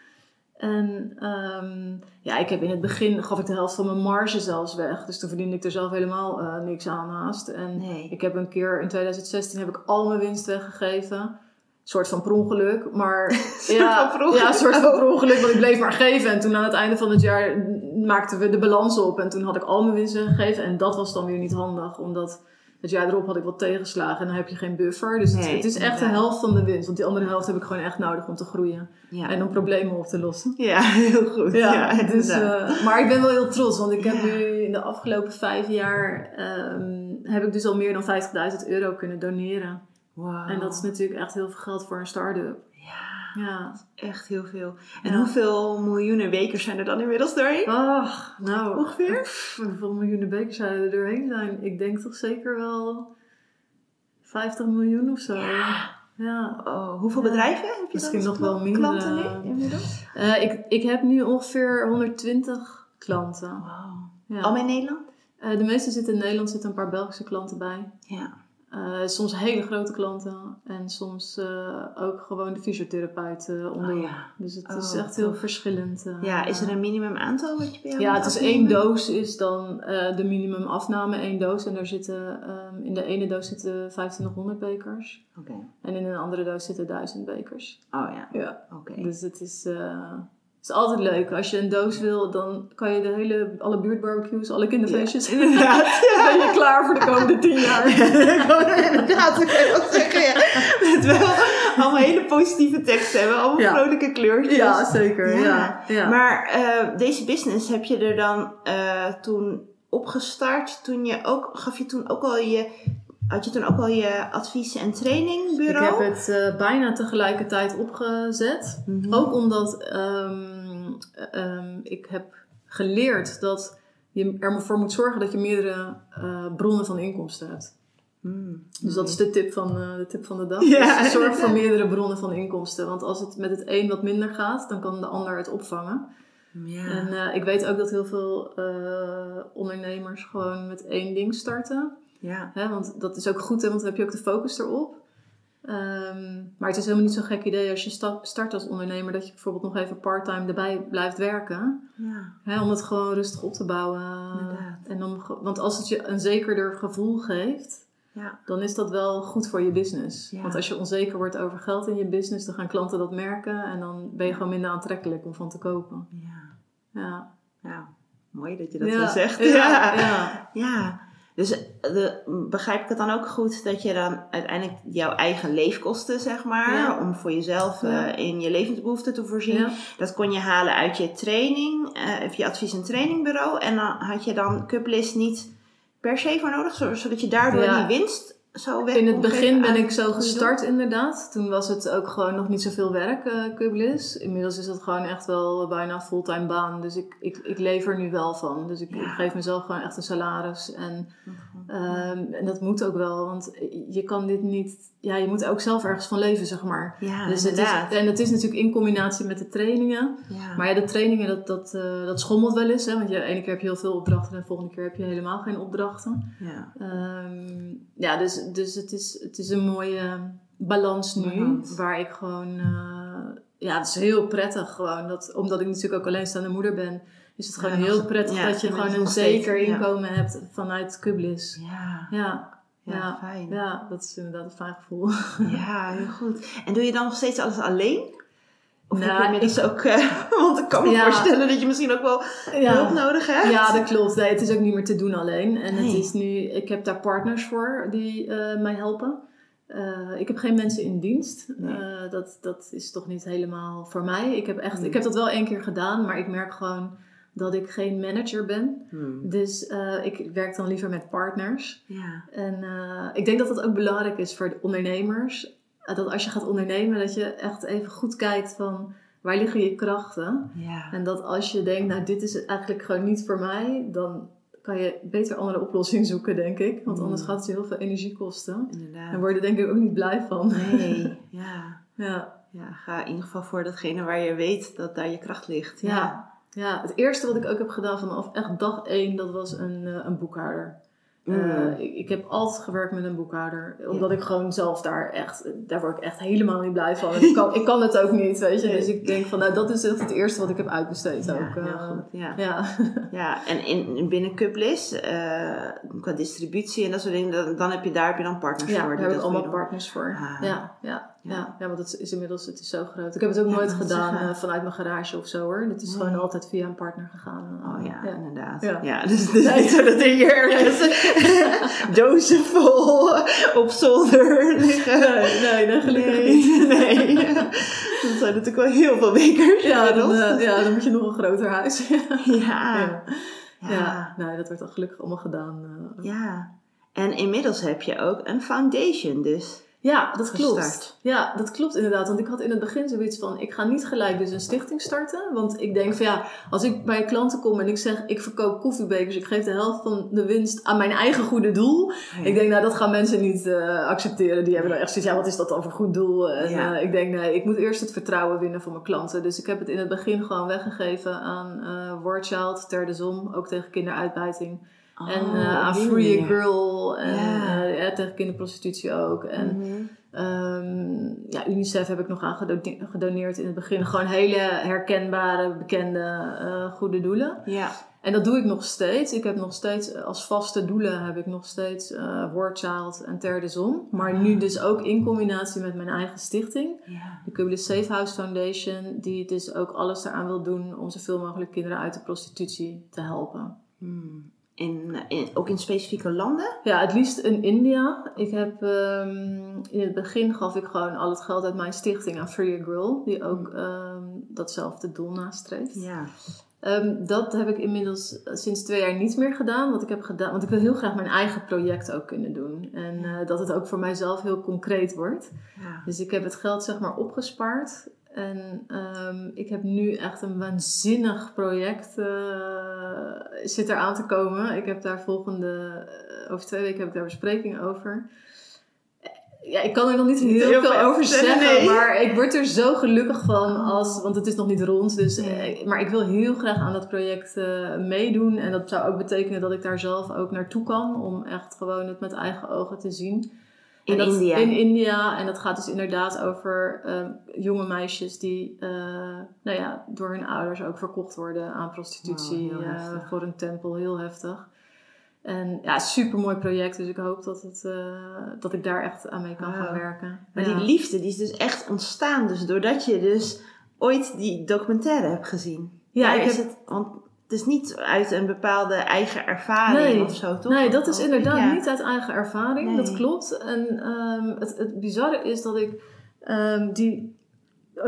En ehm, ja, ik heb in het begin gaf ik de helft van mijn marge zelfs weg. Dus toen verdiende ik er zelf helemaal eh, niks aan naast. En Nee. ik heb een keer in 2016 heb ik al mijn winst weggegeven. Een soort van per ongeluk. Maar ja, van ja, een soort van per ongeluk. Want ik bleef maar geven. En toen aan het einde van het jaar maakten we de balans op. En toen had ik al mijn winst weggegeven. En dat was dan weer niet handig. Omdat het jaar erop had ik wat tegenslagen. En dan heb je geen buffer. Dus het, Nee, het is echt de helft van de winst. Want die andere helft heb ik gewoon echt nodig om te groeien. Ja. En om problemen op te lossen. ja, heel goed. Ja, dus, eh, maar ik ben wel heel trots, want ik heb nu in de afgelopen vijf jaar ehm, heb ik dus al meer dan 50.000 euro kunnen doneren. Wauw. En dat is natuurlijk echt heel veel geld voor een start-up. Ja, echt heel veel. En Ja. hoeveel miljoenen bekers zijn er dan inmiddels doorheen? Ach, nou. Ongeveer? pff, hoeveel miljoenen bekers zouden er doorheen zijn? Ik denk toch zeker wel 50 miljoen of zo. Ja. Oh, hoeveel Ja. bedrijven heb je Misschien nog wel meer, klanten eh, nu inmiddels? Eh, ik, ik heb nu ongeveer 120 klanten. Wauw. Ja. Allemaal in Nederland? Eh, de meeste zitten in Nederland, zitten een paar Belgische klanten bij. Ja. Eh, soms hele grote klanten en soms eh, ook gewoon de fysiotherapeut om de Oh, ja. Dus het is Oh, echt heel tof. verschillend. eh. ja, is er een minimum aantal wat je bij jou Ja, het is afnemen? één doos is dan de minimum afname, één doos. En daar zitten, ehm, in de ene doos zitten 2500 bekers. Oké. En in een andere doos zitten 1000 bekers. Oh ja, Ja. oké. Dus het is, is altijd leuk. Als je een doos wil, dan kan je de hele, alle buurtbarbecues, alle kinderfeestjes. Ja, inderdaad. ben je klaar voor de komende 10 jaar. Inderdaad, dat kan wel zeggen. Ja. Met wel allemaal hele positieve teksten hebben, allemaal Ja. vrolijke kleurtjes. Ja, zeker. Ja. Ja. Ja. Maar eh, deze business heb je er dan eh, toen opgestart? Toen je ook, gaf je toen ook al je, had je toen ook al je advies- en Ik trainingbureau? heb het eh, bijna tegelijkertijd opgezet. Mhm. Ook omdat ehm, ik heb geleerd dat je ervoor moet zorgen dat je meerdere eh, bronnen van inkomsten hebt. Hmm. Dus dat is de tip van, eh, de, tip van de dag. Ja, Dus zorg voor meerdere bronnen van inkomsten. Want als het met het een wat minder gaat, dan kan de ander het opvangen. Ja. En ik weet ook dat heel veel ondernemers gewoon met één ding starten. ja. Hè, want dat is ook goed, hè, want dan heb je ook de focus erop. Ehm, maar het is helemaal niet zo'n gek idee als je sta- start als ondernemer dat je bijvoorbeeld nog even parttime erbij blijft werken. ja. Hè, om het gewoon rustig op te bouwen. Inderdaad. En dan, ge- want als het je een zekerder gevoel geeft, Ja. dan is dat wel goed voor je business. Ja. Want als je onzeker wordt over geld in je business, dan gaan klanten dat merken en dan ben je gewoon minder aantrekkelijk om van te kopen. Ja. Ja. Ja. Mooi dat je dat zo zegt. Ja, Ja. Dus eh, de, begrijp ik het dan ook goed dat je dan uiteindelijk jouw eigen leefkosten, zeg maar, Ja. om voor jezelf Ja. eh, in je levensbehoeften te voorzien, Ja. dat kon je halen uit je training, eh, of je advies- en trainingbureau. En dan had je dan Cuplist niet per se voor nodig, zo- zodat je daardoor die winst zo weg In het begin ben ik zo gestart inderdaad. Toen was het ook gewoon nog niet zoveel werk, Kublis. Inmiddels is het gewoon echt wel bijna fulltime baan. Dus ik, ik, ik leef er nu wel van. Dus ik, Ja. ik geef mezelf gewoon echt een salaris. En, ehm, en dat moet ook wel, want je kan dit niet... Ja, je moet ook zelf ergens van leven, zeg maar. Ja, dus het is, en het is natuurlijk in combinatie met de trainingen. ja. Maar ja, de trainingen, dat, dat, eh, dat schommelt wel eens. Hè? Want je, ene keer heb je heel veel opdrachten en de volgende keer heb je helemaal geen opdrachten. ja. Ehm, ja, dus, dus het, is, het is een mooie balans nu. Balans. Waar ik gewoon... eh, ja, het is heel prettig gewoon. Dat, omdat ik natuurlijk ook alleenstaande moeder ben... is het gewoon Ja, heel prettig dat je gewoon een zeker inkomen hebt vanuit Kublis. Ja. Ja, fijn. ja, dat is inderdaad een fijn gevoel. Ja, heel goed. En doe je dan nog steeds alles alleen? Of heb Nou, je inmiddels ook... eh, want ik kan me Ja. voorstellen dat je misschien ook wel hulp nodig hebt. Ja, dat klopt. Nee, het is ook niet meer te doen alleen. En het is nu, ik heb daar partners voor die eh, mij helpen. Eh, ik heb geen mensen in dienst. Nee. Dat, dat is toch niet helemaal voor mij. Ik heb, echt, Nee. ik heb dat wel één keer gedaan, maar ik merk gewoon dat ik geen manager ben. Hmm. Dus eh, ik werk dan liever met partners. Ja. En eh, ik denk dat dat ook belangrijk is voor de ondernemers. Eh, dat als je gaat ondernemen, dat je echt even goed kijkt van waar liggen je krachten. Ja. En dat als je denkt, nou dit is eigenlijk gewoon niet voor mij, dan kan je beter andere oplossing zoeken, denk ik. Want anders gaat het je heel veel energie kosten. En Inderdaad. word je denk ik ook niet blij van. Nee. Ja. Ja, ja. Ga in ieder geval voor datgene waar je weet dat daar je kracht ligt. ja. ja, het eerste wat ik ook heb gedaan vanaf echt dag één, dat was een, eh, een boekhouder. Mm. Eh, ik, ik heb altijd gewerkt met een boekhouder. Omdat ik gewoon zelf daar echt, daar word ik echt helemaal niet blij van. Ik kan, ik kan het ook niet, weet je. Dus ik denk van, nou dat is echt het eerste wat ik heb uitbesteed Ja, ook. eh. goed. Ja. ja. ja, en in, binnen Cuplis, qua distributie en dat soort dingen, dan, dan heb je daar heb je dan partners Ja, voor. daar die heb ik allemaal partners voor. Ah. Ja, ja, ja. Want het is inmiddels het is zo groot. Ik heb het ook Ja, nooit gedaan eh, vanuit mijn garage of zo hoor. Het is Nee. gewoon altijd via een partner gegaan. eh. Oh ja, inderdaad. Ja. Ja. dus het is niet zo dat er hier ergens dozen vol op zolder liggen. Nee, nee, nee, gelukkig nee, niet. Nee. Dat zijn natuurlijk wel heel veel bekers. Ja dan, eh, ja, dan moet je nog een groter huis. ja. ja. Nee, dat wordt dan gelukkig allemaal gedaan. Ja. En inmiddels heb je ook een foundation dus. Ja, dat klopt. Ja, dat klopt inderdaad. Want ik had in het begin zoiets van, ik ga niet gelijk dus een stichting starten. Want ik denk van ja, als ik bij klanten kom en ik zeg, ik verkoop koffiebekers, ik geef de helft van de winst aan mijn eigen goede doel. Ik denk, nou, dat gaan mensen niet eh, accepteren. Die hebben dan echt zoiets, ja, wat is dat dan voor goed doel? En Ja. eh, ik denk, nee, ik moet eerst het vertrouwen winnen van mijn klanten. Dus ik heb het in het begin gewoon weggegeven aan eh Wordchild, Ter de Zom, ook tegen kinderuitbuiting. En Oh, die Free a. Girl en eh, ja, tegen kinderprostitutie ook. En. Ehm, ja, UNICEF heb ik nog aan gedone- gedoneerd in het begin. Gewoon hele herkenbare, bekende, eh, goede doelen. Ja. En dat doe ik nog steeds. Ik heb nog steeds als vaste doelen heb ik nog steeds eh Wordchild en Ter de Zon. Maar nu dus ook in combinatie met mijn eigen stichting. ja. De Safe House Foundation. Die dus ook alles eraan wil doen om zoveel mogelijk kinderen uit de prostitutie te helpen. Hmm. In, in, ook in specifieke landen? Ja, het liefst in India. Ik heb ehm, in het begin gaf ik gewoon al het geld uit mijn stichting aan Free a Girl, die ook ehm, datzelfde doel nastreeft. Ja. Ehm, dat heb ik inmiddels sinds twee jaar niet meer gedaan. Want ik heb gedaan, want ik wil heel graag mijn eigen project ook kunnen doen. En eh, dat het ook voor mijzelf heel concreet wordt. ja. Dus ik heb het geld zeg maar opgespaard. En ehm, ik heb nu echt een waanzinnig project eh, zit er aan te komen. Ik heb daar volgende, eh, over twee weken heb ik daar bespreking over. Ja, ik kan er nog niet heel, heel veel over zeggen, nee. maar ik word er zo gelukkig van als, want het is nog niet rond. Dus, eh, maar ik wil heel graag aan dat project meedoen. En dat zou ook betekenen dat ik daar zelf ook naartoe kan, om echt gewoon het met eigen ogen te zien. In dat- India. In India. En dat gaat dus inderdaad over ehm, jonge meisjes die eh, nou ja, door hun ouders ook verkocht worden aan prostitutie. Wow, heel eh, voor een tempel, heel heftig. En ja, super mooi project. Dus ik hoop dat, het, eh, dat ik daar echt aan mee kan gaan werken. Maar Ja. die liefde die is dus echt ontstaan. Dus doordat je dus ooit die documentaire hebt gezien. Ja, Daar ik heb- het, want het is niet uit een bepaalde eigen ervaring Nee. of zo, toch? Nee, dat is inderdaad ja. niet uit eigen ervaring, Nee. dat klopt. En ehm, het, het bizarre is dat ik ehm, die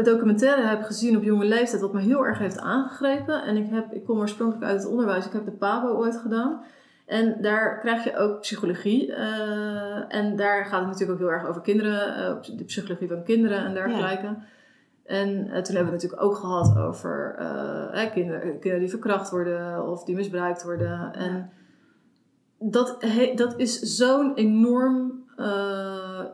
documentaire heb gezien op jonge leeftijd, wat me heel erg heeft aangegrepen. En ik, heb, ik kom oorspronkelijk uit het onderwijs, ik heb de PABO ooit gedaan. En daar krijg je ook psychologie. eh, en daar gaat het natuurlijk ook heel erg over kinderen, eh, de psychologie van kinderen en dergelijke. En eh, toen hebben we het natuurlijk ook gehad over eh, eh, kinderen, kinderen die verkracht worden of die misbruikt worden. En dat, he- dat is zo'n enorm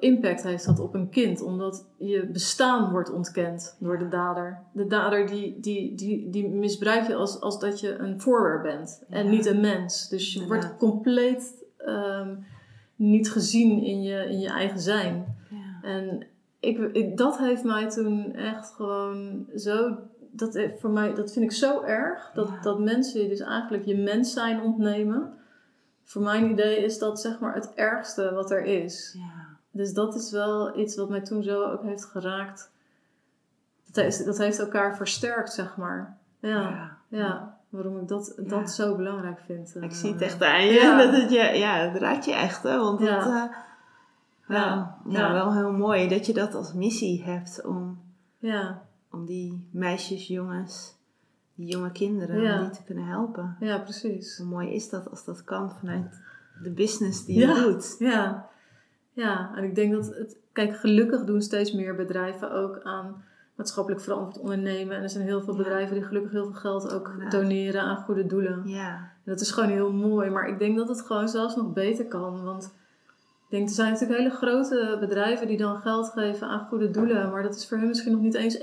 impact heeft dat op een kind. Omdat je bestaan wordt ontkend door de dader. De dader die, die, die, die misbruikt je als, als dat je een voorwerp bent. En Ja. niet een mens. Dus je wordt compleet ehm, niet gezien in je, in je eigen zijn. Ja. En ik, ik- dat heeft mij toen echt gewoon zo. Dat, heeft voor mij, dat vind ik zo erg. Dat, Ja. dat mensen je dus eigenlijk je mens zijn ontnemen. Voor mijn idee is dat zeg maar het ergste wat er is. Ja. Dus dat is wel iets wat mij toen zo ook heeft geraakt. Dat heeft, dat heeft elkaar versterkt, zeg maar. Ja, ja. waarom ik dat, dat Ja. zo belangrijk vind. Ik eh, zie het echt aan je. Ja. Dat het je ja, het raakt je echt, hè? Want Ja. dat, eh, Ja. ja. Ja. wel heel mooi dat je dat als missie hebt om, Ja, om die meisjes, jongens, die jonge kinderen, Ja. om die te kunnen helpen. ja, precies. Hoe mooi is dat als dat kan vanuit de business die je doet. Ja, ja, en ik denk dat het, kijk, gelukkig doen steeds meer bedrijven ook aan maatschappelijk verantwoord ondernemen. En er zijn heel veel bedrijven die gelukkig heel veel geld ook doneren aan goede doelen. Ja, En dat is gewoon heel mooi, maar ik denk dat het gewoon zelfs nog beter kan. Want denk, er zijn natuurlijk hele grote bedrijven die dan geld geven aan goede doelen. Maar dat is voor hun misschien nog niet eens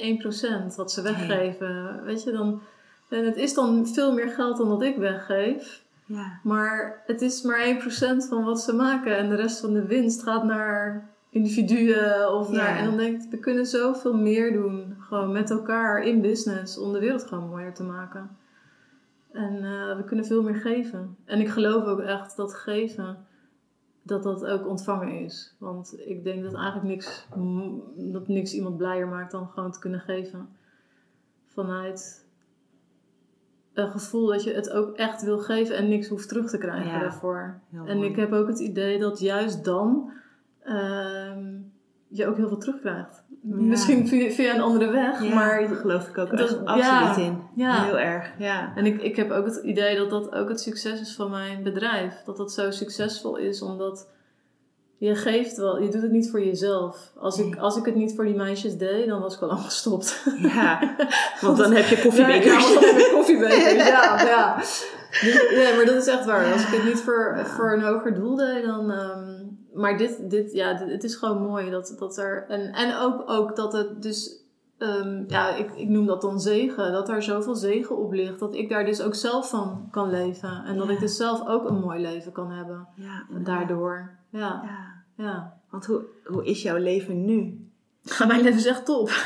1% wat ze weggeven. Weet je, dan, en het is dan veel meer geld dan dat ik weggeef. ja, Maar het is maar 1% van wat ze maken. En de rest van de winst gaat naar individuen. Of naar. En dan denk ik, we kunnen zoveel meer doen. Gewoon met elkaar in business. Om de wereld gewoon mooier te maken. En eh, we kunnen veel meer geven. En ik geloof ook echt dat geven, dat dat ook ontvangen is. Want ik denk dat eigenlijk niks, dat niks iemand blijer maakt dan gewoon te kunnen geven. Vanuit een gevoel dat je het ook echt wil geven en niks hoeft terug te krijgen Ja, daarvoor. En ik heb ook het idee dat juist dan ehm, je ook heel veel terugkrijgt. Misschien via, via een andere weg, Ja, maar daar geloof ik ook dat- absoluut ja, in. ja. Heel erg, ja. En ik, ik heb ook het idee dat dat ook het succes is van mijn bedrijf. Dat dat zo succesvol is omdat je geeft wel, je doet het niet voor jezelf. Als ik, Nee. als ik het niet voor die meisjes deed, dan was ik al lang gestopt. Ja, want dan heb je koffiebekers. Ja, met koffiebekers, ja. ja. Dus, ja, maar dat is echt waar. Als ik het niet voor, voor een hoger doel deed, dan... ehm, maar dit, dit, ja, dit- het is gewoon mooi dat, dat er... En, en ook, ook dat het dus... ehm, ja, ik, ik noem dat dan zegen. Dat er zoveel zegen op ligt. Dat ik daar dus ook zelf van kan leven. En dat ik dus zelf ook een mooi leven kan hebben. Ja, Daardoor. Ja, Ja, ja. want hoe, hoe is jouw leven nu? Mijn leven is echt top.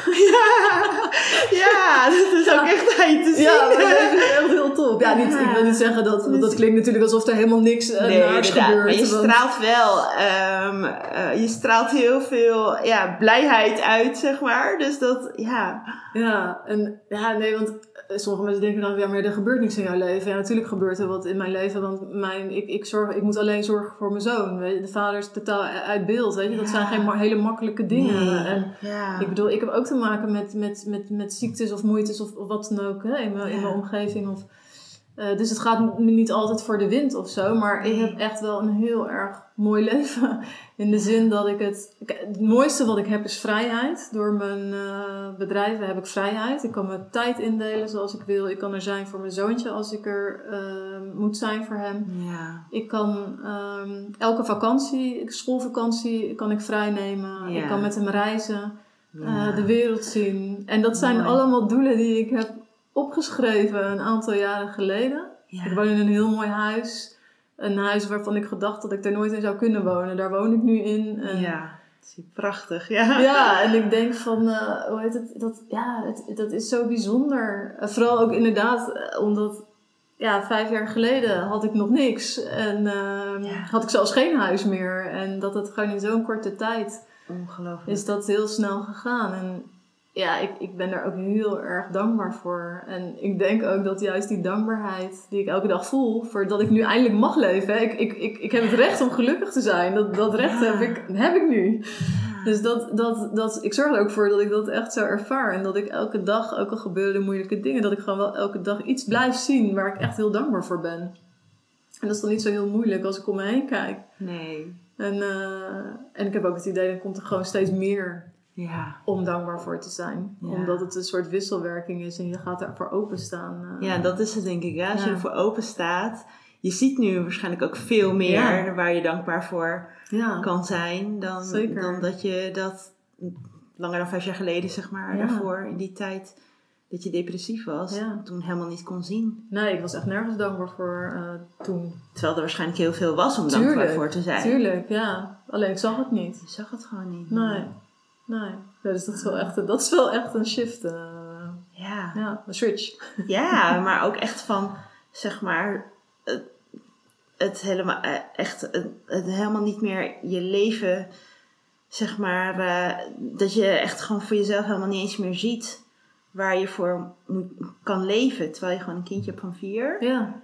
Ja, dat is ook echt aan je te zien. Ja, mijn leven is echt heel top. Ja, niet, ik wil niet zeggen dat... Want dat klinkt natuurlijk alsof er helemaal niks uh, Nee, naars gebeurt. Maar je want- straalt wel, ehm, eh, je straalt heel veel ja, blijheid uit, zeg maar. Dus dat, ja. Ja, en ja, nee, want eh, sommige mensen denken dan, ja, maar er gebeurt niks in jouw leven. Ja, natuurlijk gebeurt er wat in mijn leven, want mijn, ik, ik, zorg, ik moet alleen zorgen voor mijn zoon. Weet je? De vader is totaal uit beeld, weet je. Dat Ja. zijn geen ma- hele makkelijke dingen. Nee. En ja. ik bedoel, ik heb ook te maken met, met, met, met ziektes of moeites of, of wat dan ook hè, in, mijn, in mijn omgeving. Of, eh, dus het gaat me niet altijd voor de wind of zo. Maar ik heb echt wel een heel erg mooi leven. In de zin dat ik het... Het mooiste wat ik heb is vrijheid. Door mijn eh, bedrijven heb ik vrijheid. Ik kan mijn tijd indelen zoals ik wil. Ik kan er zijn voor mijn zoontje als ik er eh, moet zijn voor hem. ja. Ik kan ehm, elke vakantie, schoolvakantie, kan ik vrij nemen. Ja. Ik kan met hem reizen, Ja. eh, de wereld zien. En dat zijn Mooi. allemaal doelen die ik heb opgeschreven een aantal jaren geleden. Ja. Ik woon in een heel mooi huis. Een huis waarvan ik gedacht dat ik er nooit in zou kunnen wonen. Daar woon ik nu in. En Ja, is prachtig. Ja. ja, en ik denk van, eh, hoe heet het, dat, ja, het, dat is zo bijzonder. Eh, vooral ook inderdaad, eh, omdat, ja, vijf jaar geleden had ik nog niks. En ehm, Ja. had ik zelfs geen huis meer. En dat het gewoon in zo'n korte tijd Ongelooflijk. is dat heel snel gegaan. En ja, ik, ik ben daar ook heel erg dankbaar voor. En ik denk ook dat juist die dankbaarheid die ik elke dag voel, voor dat ik nu eindelijk mag leven. hè. Ik, ik, ik, ik heb het recht om gelukkig te zijn. Dat, dat recht heb, ik, heb ik nu. Dus dat, dat, dat, ik zorg er ook voor dat ik dat echt zo ervaar. En dat ik elke dag, ook al gebeuren moeilijke dingen, dat ik gewoon wel elke dag iets blijf zien waar ik echt heel dankbaar voor ben. En dat is dan niet zo heel moeilijk als ik om me heen kijk. Nee. En, eh, en ik heb ook het idee, dan komt er gewoon steeds meer Ja. om dankbaar voor te zijn. Ja. Omdat het een soort wisselwerking is en je gaat ervoor openstaan. eh. ja, dat is het denk ik. Ja. Als je ervoor open staat. Je ziet nu waarschijnlijk ook veel meer Ja. waar je dankbaar voor kan zijn. Dan, Zeker. dan dat je dat langer dan vijf jaar geleden, zeg maar, daarvoor in die tijd dat je depressief was, Ja. toen helemaal niet kon zien. Nee, ik was echt nergens dankbaar voor eh, toen. Terwijl er waarschijnlijk heel veel was om dankbaar voor te zijn. Tuurlijk, ja. Alleen ik zag het niet. Je zag het gewoon niet. Nee. Nee. Ja, dus dat is wel echt, dat is wel echt een shift. eh, Ja. ja, een switch. Ja, maar ook echt van, zeg maar, het, het helemaal, eh, echt, het, het helemaal niet meer je leven, zeg maar, eh, dat je echt gewoon voor jezelf helemaal niet eens meer ziet waar je voor moet, kan leven. Terwijl je gewoon een kindje hebt van vier, Ja.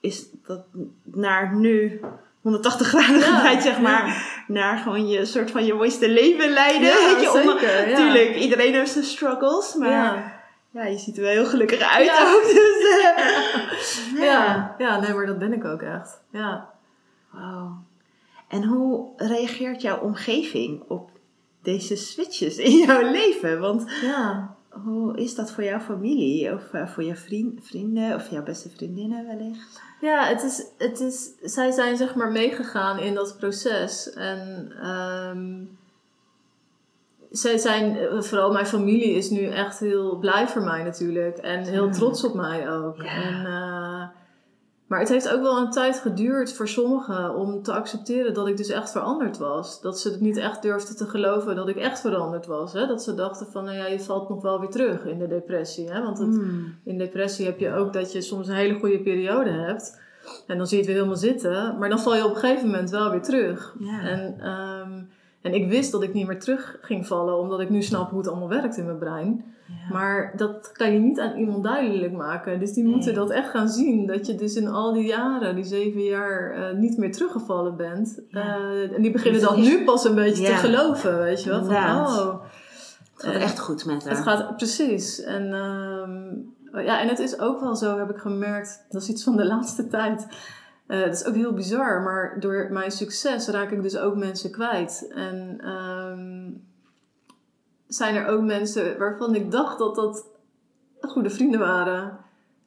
is dat naar nu 180 graden Ja, gedraaid, zeg ja. maar, naar gewoon je soort van je mooiste leven leiden. Ja, weet je, onder- zeker, ja. Tuurlijk, iedereen heeft zijn struggles, maar... ja. Je ziet er wel heel gelukkig uit Ja. ook. Dus, eh, Ja. ja, nee, maar dat ben ik ook echt. Ja. Wow. En hoe reageert jouw omgeving op deze switches in jouw leven? Want Ja. Hoe is dat voor jouw familie? Of eh, voor je vriend, vrienden? Of jouw beste vriendinnen wellicht? Ja, het is, het is, zij zijn zeg maar meegegaan in dat proces. En ehm, zij zijn, eh, vooral mijn familie is nu echt heel blij voor mij natuurlijk. En heel Ja. trots op mij ook. Ja. En, eh, maar het heeft ook wel een tijd geduurd voor sommigen om te accepteren dat ik dus echt veranderd was. Dat ze het niet echt durfden te geloven dat ik echt veranderd was. Hè? Dat ze dachten van, nou ja, je valt nog wel weer terug in de depressie. Hè? Want het, Hmm. in depressie heb je ook dat je soms een hele goede periode hebt. En dan zie je het weer helemaal zitten. Maar dan val je op een gegeven moment wel weer terug. En, ehm, en ik wist dat ik niet meer terug ging vallen. Omdat ik nu snap hoe het allemaal werkt in mijn brein. Ja. Maar dat kan je niet aan iemand duidelijk maken. Dus die moeten Nee. dat echt gaan zien. Dat je dus in al die jaren, die zeven jaar, eh, niet meer teruggevallen bent. Ja. Eh, en die beginnen Dat dan is- nu pas een beetje Ja. te geloven. Weet je wel? Van, oh, Het gaat echt goed met haar. het gaat precies. En, ehm, ja, en het is ook wel zo, heb ik gemerkt, dat is iets van de laatste tijd. Eh dat is ook heel bizar, maar door mijn succes raak ik dus ook mensen kwijt. En ehm, zijn er ook mensen waarvan ik dacht dat dat goede vrienden waren,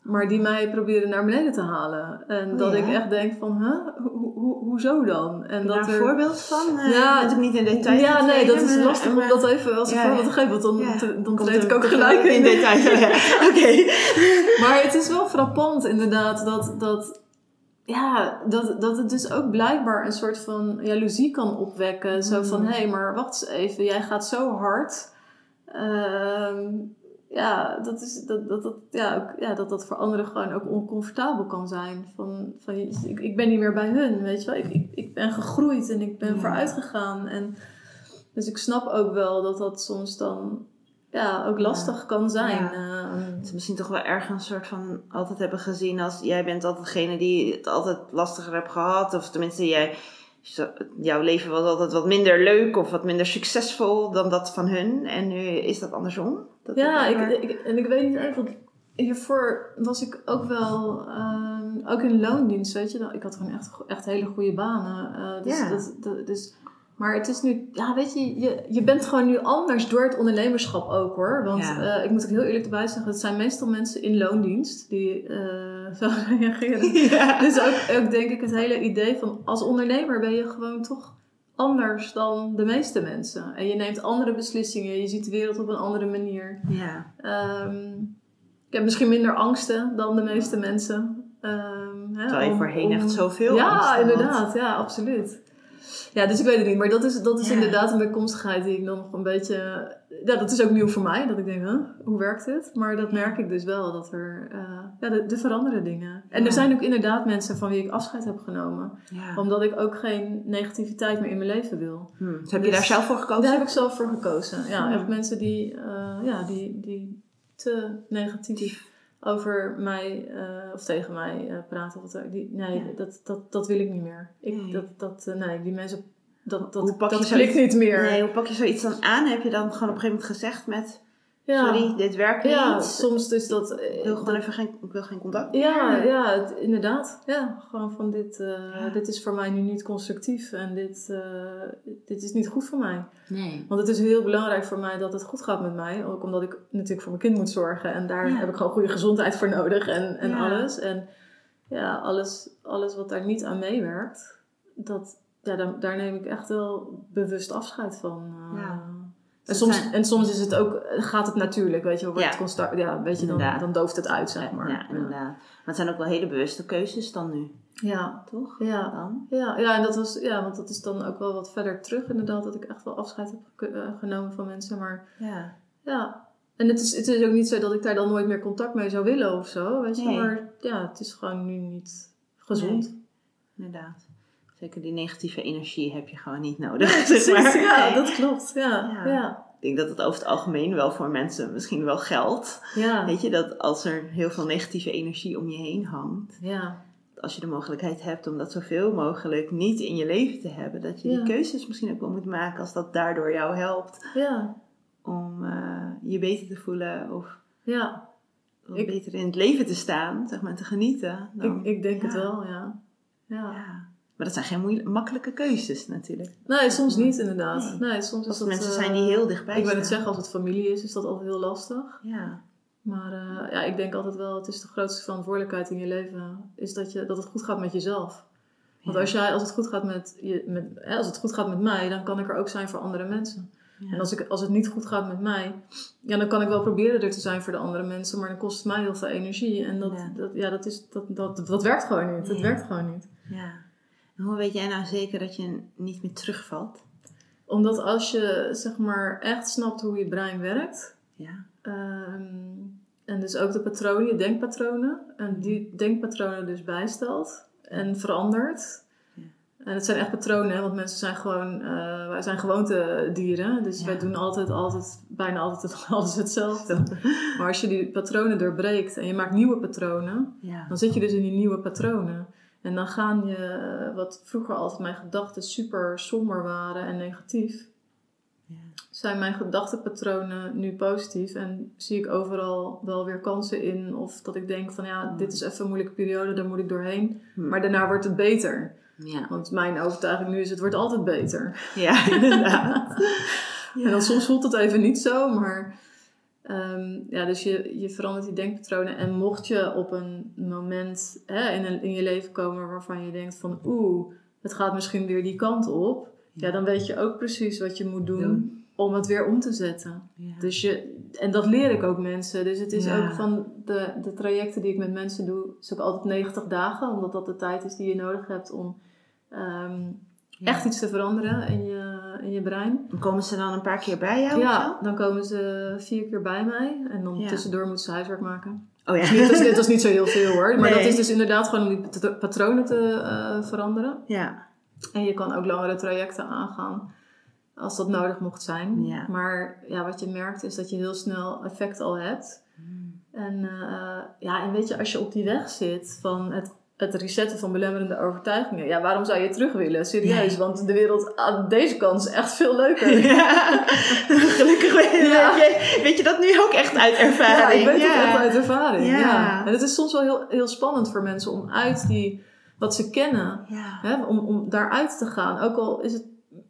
maar die mij proberen naar beneden te halen. En Oh dat ja? ik echt denk van, huh? Ho- ho- hoezo dan? En dat een er... voorbeeld van? Eh, Ja, natuurlijk niet in detail. Ja, nee, dat is maar- lastig om dat even als een Ja, voorbeeld te geven, want dan, Ja. te- dan treed ik ook gelijk in detail. Ja. Oké. Maar het is wel frappant inderdaad dat, dat, ja, dat, dat het dus ook blijkbaar een soort van jaloezie kan opwekken. Zo van, Mm. hé, hey, maar wacht eens even, jij gaat zo hard. Ehm, ja, dat, is, dat, dat, dat, ja, ook, ja, dat dat voor anderen gewoon ook oncomfortabel kan zijn. Van, van, ik, ik ben niet meer bij hun, weet je wel. Ik, ik, ik ben gegroeid en ik ben Ja. vooruit gegaan. En, dus ik snap ook wel dat dat soms dan ja, ook lastig kan zijn. Ja. Het is misschien toch wel erg een soort van altijd hebben gezien als jij bent altijd degene die het altijd lastiger hebt gehad. Of tenminste, jij, jouw leven was altijd wat minder leuk of wat minder succesvol dan dat van hun. En nu is dat andersom. Dat Ja, ik, ik, en ik weet niet even, want hiervoor was ik ook wel, ehm, ook in loondienst, weet je. Ik had gewoon echt, echt hele goede banen. eh, dus, Ja. dat, dat- dus, maar het is nu, ja weet je, je, je bent gewoon nu anders door het ondernemerschap ook hoor. Want Ja. eh, ik moet ook heel eerlijk erbij zeggen, het zijn meestal mensen in loondienst die eh, zo reageren. Ja. Dus ook, ook denk ik het hele idee van als ondernemer ben je gewoon toch anders dan de meeste mensen. En je neemt andere beslissingen, je ziet de wereld op een andere manier. Ja. Ehm, ik heb misschien minder angsten dan de meeste mensen. Hè, Terwijl je voorheen om- echt zoveel Ja, inderdaad. Ja, absoluut. Ja, dus ik weet het niet. Maar dat is, dat is Ja. inderdaad een bijkomstigheid die ik dan nog een beetje... Ja, dat is ook nieuw voor mij. Dat ik denk, huh, hoe werkt dit? Maar dat merk ik dus wel. Dat er... eh, ja, er, er veranderen dingen. En Ja. er zijn ook inderdaad mensen van wie ik afscheid heb genomen. Ja. Omdat ik ook geen negativiteit meer in mijn leven wil. Hm. Dus heb je Dus- daar zelf voor gekozen? Daar heb ik zelf voor gekozen. Ja, heb ik mensen die, eh, ja, die, die te negatief over mij uh, of tegen mij uh, praten. Of wat, die, nee, Ja. dat, dat, dat wil ik niet meer. Ik, Nee. dat, dat, uh, nee, die mensen, dat, Hoe dat, pak je dat zoiets- klikt niet meer. Nee, hoe pak je zoiets dan aan? Heb je dan gewoon op een gegeven moment gezegd met... ja. Sorry, dit werkt Ja, niet. soms dus dat... Ik wil gewoon even geen, ik wil geen contact. Ja, meer. ja, het- inderdaad. Ja, gewoon van dit, eh, Ja. dit is voor mij nu niet constructief en dit, eh, dit is niet goed voor mij. Nee. Want het is heel belangrijk voor mij dat het goed gaat met mij. Ook omdat ik natuurlijk voor mijn kind moet zorgen. En daar Ja. heb ik gewoon goede gezondheid voor nodig en, en Ja. alles. En ja, alles, alles wat daar niet aan meewerkt, dat, ja, daar, daar neem ik echt wel bewust afscheid van. eh. Ja. En soms, zijn- en soms is het ook, gaat het natuurlijk, weet je, wordt Ja. het constant, ja, weet je, dan, dan dooft het uit, zeg maar. Ja, inderdaad. Maar het zijn ook wel hele bewuste keuzes dan nu, Ja, toch? ja. Dan? Ja, ja, en dat was, ja, want dat is dan ook wel wat verder terug inderdaad, dat ik echt wel afscheid heb eh, genomen van mensen. Maar Ja. ja, en het is, het is ook niet zo dat ik daar dan nooit meer contact mee zou willen of zo, weet je. Nee. Maar ja, het is gewoon nu niet gezond. Inderdaad. Zeker die negatieve energie heb je gewoon niet nodig. zeg maar. ja, Nee. dat klopt. Ja, Ja. Ik denk dat het over het algemeen wel voor mensen misschien wel geldt. ja. Weet je, dat als er heel veel negatieve energie om je heen hangt, ja. als je de mogelijkheid hebt om dat zoveel mogelijk niet in je leven te hebben, dat je die keuzes misschien ook wel moet maken als dat daardoor jou helpt ja. om eh, je beter te voelen of ja. Ik- beter in het leven te staan, zeg maar, te genieten. Dan, Ik, ik denk het wel, ja. ja. Maar dat zijn geen moeilijk, makkelijke keuzes natuurlijk. Nee, soms niet inderdaad. Nee. Soms Als is dat, mensen eh, zijn die heel dichtbij Ik wil het zeggen, als het familie is, is dat altijd heel lastig. Ja. Maar eh, ja, ik denk altijd wel, het is de grootste verantwoordelijkheid in je leven, is dat, je, dat het goed gaat met jezelf. Want als, jij, als, het goed gaat met je, met, hè, als het goed gaat met mij, dan kan ik er ook zijn voor andere mensen. Ja. En als, ik, als het niet goed gaat met mij, ja, dan kan ik wel proberen er te zijn voor de andere mensen, maar dan kost het mij heel veel energie. En dat, Ja. dat, ja, dat, is, dat, dat, dat werkt gewoon niet. Het Nee. werkt gewoon niet. Ja. En hoe weet jij nou zeker dat je niet meer terugvalt? Omdat als je zeg maar echt snapt hoe je brein werkt, Ja. Ehm, en dus ook de patronen, je denkpatronen. En die denkpatronen dus bijstelt en verandert. Ja. En het zijn echt patronen, want mensen zijn gewoon, eh, wij zijn gewoontedieren. Dus Ja. wij doen altijd, altijd, bijna altijd alles hetzelfde. maar als je die patronen doorbreekt en je maakt nieuwe patronen, Ja. dan zit je dus in die nieuwe patronen. En dan gaan je, eh, wat vroeger altijd mijn gedachten super somber waren en negatief, Ja. zijn mijn gedachtenpatronen nu positief en zie ik overal wel weer kansen in. Of dat ik denk van ja, dit is even een moeilijke periode, daar moet ik doorheen. Hm. Maar daarna wordt het beter. Ja. Want mijn overtuiging nu is, het wordt altijd beter. Ja, inderdaad. En dan soms voelt het even niet zo, maar ehm, ja, dus je, je verandert die denkpatronen. En mocht je op een moment hè, in, een, in je leven komen waarvan je denkt van oeh, het gaat misschien weer die kant op. Ja, dan weet je ook precies wat je moet doen, Doen. om het weer om te zetten. Ja. Dus je, en dat leer ik ook mensen. Dus het is Ja. ook van de, de trajecten die ik met mensen doe, is ook altijd 90 dagen, omdat dat de tijd is die je nodig hebt om ehm, Ja. echt iets te veranderen in je, in je brein. En Komen ze dan een paar keer bij jou? Ja, dan komen ze vier keer bij mij en dan Ja. tussendoor moeten ze huiswerk maken. Oh ja. Dat, is, dat is niet zo heel veel hoor, maar Nee. dat is dus inderdaad gewoon om die pat- patronen te eh, veranderen. Ja. En je kan ook langere trajecten aangaan als dat nodig mocht zijn. Ja. Maar ja, wat je merkt is dat je heel snel effect al hebt. En eh, ja, en weet je, als je op die weg zit van het, het resetten van belemmerende overtuigingen, ja, waarom zou je terug willen? Serieus, Nee. want de wereld aan deze kant is echt veel leuker. Ja. Gelukkig weet, Ja. je, weet je dat nu ook echt uit ervaring. Ja, ik weet ja. het echt uit ervaring. Ja. En het is soms wel heel, heel spannend voor mensen om uit die, wat ze kennen, hè, om, om daaruit te gaan. Ook al is het,